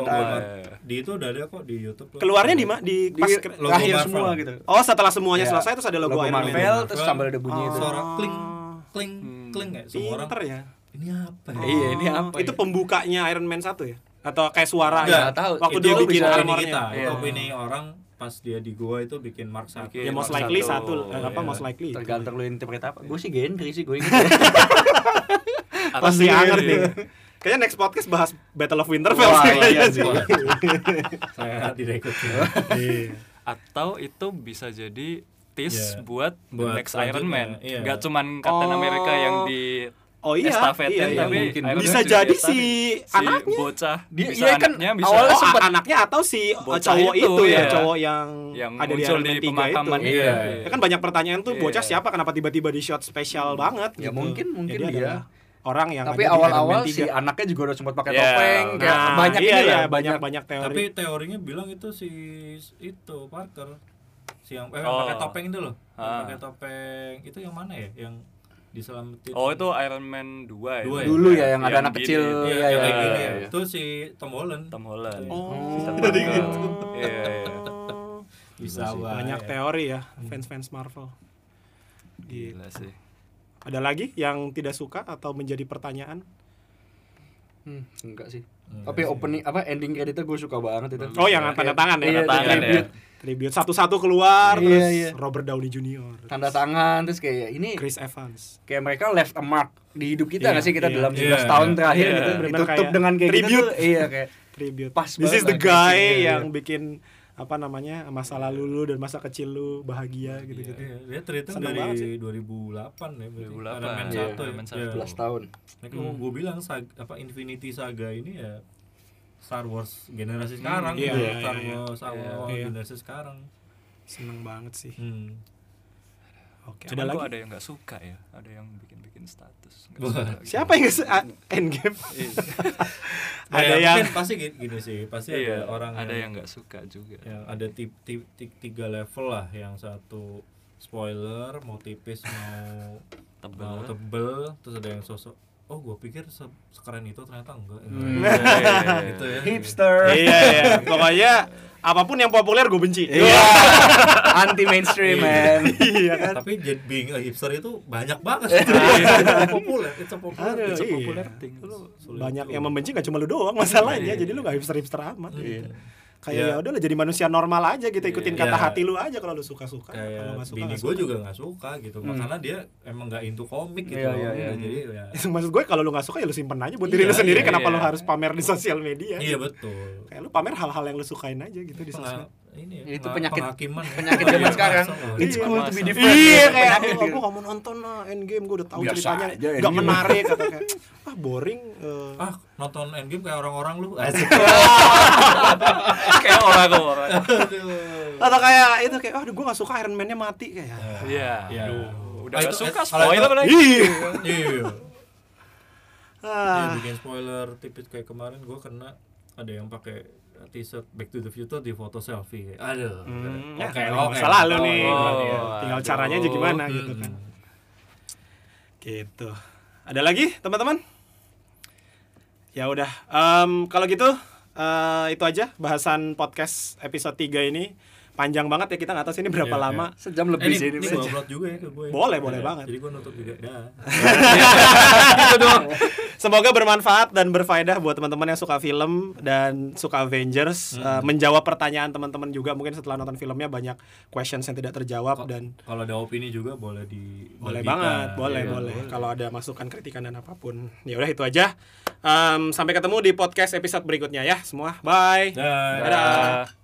E: buat- di itu udah ada kok di YouTube.
A: Keluarnya di mana? Di
C: Di
A: pas
E: logo
C: akhir
E: Marvel.
C: semua gitu.
A: Oh, setelah semuanya
C: Iya.
A: selesai terus ada logo,
C: Logo
A: Iron Man.
C: Marvel, terus sambil ada bunyi
A: Oh.
C: itu.
E: suara kling kling
D: Hmm.
E: kling kayak semua orang
A: ya.
E: ini apa ya?
C: Iya, ini apa?
A: Itu
C: ya?
A: pembukanya Iron Man 1 ya? Atau kayak suara
E: Enggak,
A: ya?
C: tahu.
A: Waktu
C: Itu
A: dia bikin armornya.
E: kita,
C: Iya.
E: itu opini orang pas dia di gua itu bikin Mark 1.
D: Bikin
A: Ya most likely
D: satu.
A: satu, eh, apa
E: Iya.
A: most likely. itu.
C: Tergantung lu interpret apa. Gue sih Gendry sih, gue inget.
A: Pasti
D: Iya, iya.
A: nih. Kayaknya next podcast bahas Battle of Winterfell
C: Wah,
A: sih
C: iya sih.
E: Saya tidak ikut.
A: Iya.
D: Atau itu bisa jadi tease
E: Iya.
D: buat, the
E: Buat
D: next Iron Man.
E: iya.
D: Nggak cuman Captain
A: Oh.
D: America yang di
A: Oh iya,
D: estafetin,
A: iya, iya,
D: tapi
C: mungkin.
A: Bisa jadi
D: estafet.
A: si anaknya.
D: bocah
C: Dia-
D: bisa
C: iya kan,
D: anaknya bisa
C: awalnya
A: Oh, anaknya atau si
D: Bocah
A: cowok
D: itu,
A: itu, ya,
D: iya.
A: cowok yang,
D: yang
A: ada di
D: muncul
A: Iron Man
D: di
A: 3 itu.
D: pemakaman
E: Iya.
D: itu.
A: Ya kan banyak pertanyaan tuh
D: Iya.
A: bocah siapa kenapa tiba-tiba di shot spesial banget
C: Ya,
A: gitu.
C: mungkin- mungkin
A: Jadi
C: dia.
A: orang yang
C: Tapi awal-awal si
A: 3.
C: anaknya juga udah sempat pakai
D: Iya.
C: topeng, kayak
A: Nah,
C: banyak
A: iya,
C: ini
A: iya, banyak
C: banyak.
A: teori.
E: Tapi teorinya bilang itu si itu Parker si yang eh,
D: Oh.
E: pakai topeng itu loh.
D: Ah.
E: pakai topeng itu yang mana ya? Yang diselamatin.
D: Oh itu Iron Man 2 ya.
E: Dua ya?
C: Dulu ya yang ada anak kecil.
E: Iya,
C: Iya,
E: yang
C: iya, iya,
E: ya.
C: iya.
E: Itu si Tom Holland.
D: Tom Holland.
A: Oh, jadi gitu.
D: Iya, iya.
E: Bisa
A: Banyak teori ya fans-fans Marvel. Gitu.
D: Gila sih.
A: Ada lagi yang tidak suka atau menjadi pertanyaan?
C: Hmm, enggak sih.
E: Enggak
C: Tapi opening apa ending creditnya gue suka banget itu.
A: Oh, yang tanda tangan ya?
C: Iya,
D: Tanda tangan ya.
A: Tribute satu-satu keluar
C: Iya,
A: terus
C: iya.
A: Robert Downey Jr.
C: Tanda tangan terus kayak ini
A: Chris Evans.
C: kayak mereka left a mark di hidup kita
A: Iya,
C: nggak sih kita
A: iya,
C: dalam
E: iya,
C: 11 tahun
E: iya.
C: terakhir
D: Iya.
C: gitu ditutup
A: kayak
C: dengan kayak
A: tribute.
C: gitu tuh, iya kayak
A: Tribute.
C: Pas
A: This is the guy yang bikin apa namanya masa lalu lu dan masa kecil lu bahagia gitu-gitu.
E: Iya, dia terhitung
A: Seneng banget sih.
E: dari 2008 ya berarti.
D: 2008,
E: Iron Man
D: iya,
E: 1
D: Iron Man
E: ya.
C: 11 tahun.
E: Nah, kalau gue bilang sag- apa Infinity Saga ini ya Star Wars generasi sekarang
A: iya,
E: gitu.
A: iya,
E: Star
A: iya,
E: Wars awal
A: Iya.
E: generasi sekarang.
A: Seneng banget sih.
E: Hmm.
A: Oke,
D: Cuman
A: ada lagi?
D: ada yang nggak suka ya, ada yang bikin-bikin status.
A: Siapa yang Endgame?
D: Iya.
A: ada
E: Ya,
A: yang
E: pasti gini, gini sih, pasti
D: Iya,
E: ada orang
D: ada yang nggak suka juga.
E: yang ada tip, tip, tip- tiga level lah yang satu spoiler mau tipis mau
D: Tebel.
E: mau tebel terus ada yang sosok oh gue pikir se sekeren itu ternyata enggak
D: Hmm, iya, iya, iya.
E: gitu ya
C: Hipster.
A: iya, iya. Pokoknya apa pun yang populer gue benci.
C: Iya. Anti mainstream man.
A: iya kan?
E: tapi jadi being a hipster itu banyak banget itu populer itu populer
A: Aduh,
E: it's a
A: iya.
E: popular thing
A: Lu
E: Sulit
A: banyak yang membenci gak cuma lu doang masalahnya.
D: Iya.
A: Jadi lu gak hipster-hipster amat
E: Iya.
A: Kayak
E: Iya.
A: ya udahlah jadi manusia normal aja gitu ikutin
E: Iya.
A: kata hati lu aja kalau lu suka-suka. Kalau
E: kayak
A: nggak suka
E: bini
A: nggak
E: gue
A: suka.
E: juga nggak suka gitu makanya dia emang nggak into komik gitu
C: Iya,
E: loh.
C: iya, iya.
E: jadi ya
A: Maksud gue kalau lu gak suka ya lu simpen aja buat diri
E: Iya,
A: lu sendiri
D: iya,
A: kenapa
D: iya.
A: lu harus pamer di sosial media.
E: iya betul
A: Kayak lu pamer hal-hal yang lu sukain aja gitu di sosmed.
E: Ini ya,
C: Itu penyakit-
E: penghakiman ya.
C: penyakit
E: Oh,
C: zaman
E: iya,
C: sekarang.
E: masa, oh,
C: It's
A: Iya,
C: cool to be different.
A: Iya kayak aku,
C: gitu.
A: aku gak mau nonton lah Endgame gue udah tahu
C: Biasa
A: ceritanya
C: aja,
A: gak
C: Endgame.
A: menarik kata kayak ah boring eh.
E: ah nonton Endgame kayak orang-orang lu asik
D: Kayak orang-orang.
A: atau kayak itu kayak aduh gue gak suka Iron Man-nya mati kayak
D: Iya.
E: Iya.
D: Udah
E: Ah,
D: nggak
E: itu-
D: suka
E: eh,
D: spoiler
E: itu-
D: lagi.
A: iya
E: iya
A: ah.
E: Iya, bikin spoiler tipis kayak kemarin gue kena ada yang pakai t-shirt Back to the Future di foto selfie. Aduh
A: Hmm,
E: oke
A: ya,
E: oke
A: masa lalu nih.
D: Oh,
A: ya. tinggal
D: aduh.
A: caranya aja gimana
E: Hmm.
A: gitu kan. Gitu. Ada lagi teman-teman? Ya udah Em, kalau gitu eh, itu aja bahasan podcast episode 3 ini panjang banget ya kita nggak tahu sih ini berapa
E: Iya,
A: lama
C: Sejam
E: Eh,
C: lebih
E: ini,
C: sih
E: ini
C: ini.
E: gue upload juga ya ke gue ya.
A: Boleh, boleh
E: Iya,
A: banget.
E: jadi gue nutup juga dah
A: Gitu doang. Semoga bermanfaat dan berfaedah buat teman-teman yang suka film dan suka Avengers.
E: Hmm.
A: Eh, menjawab pertanyaan teman-teman juga mungkin setelah nonton filmnya banyak questions yang tidak terjawab dan
E: kalau ada opini juga boleh di
A: boleh
E: bagikan.
A: banget, boleh,
E: Iya,
A: boleh. Kalau ada masukan, kritikan dan apa pun. Ya udah itu aja. Em, sampai ketemu di podcast episode berikutnya ya semua. Bye.
E: Dah.
A: Dadah.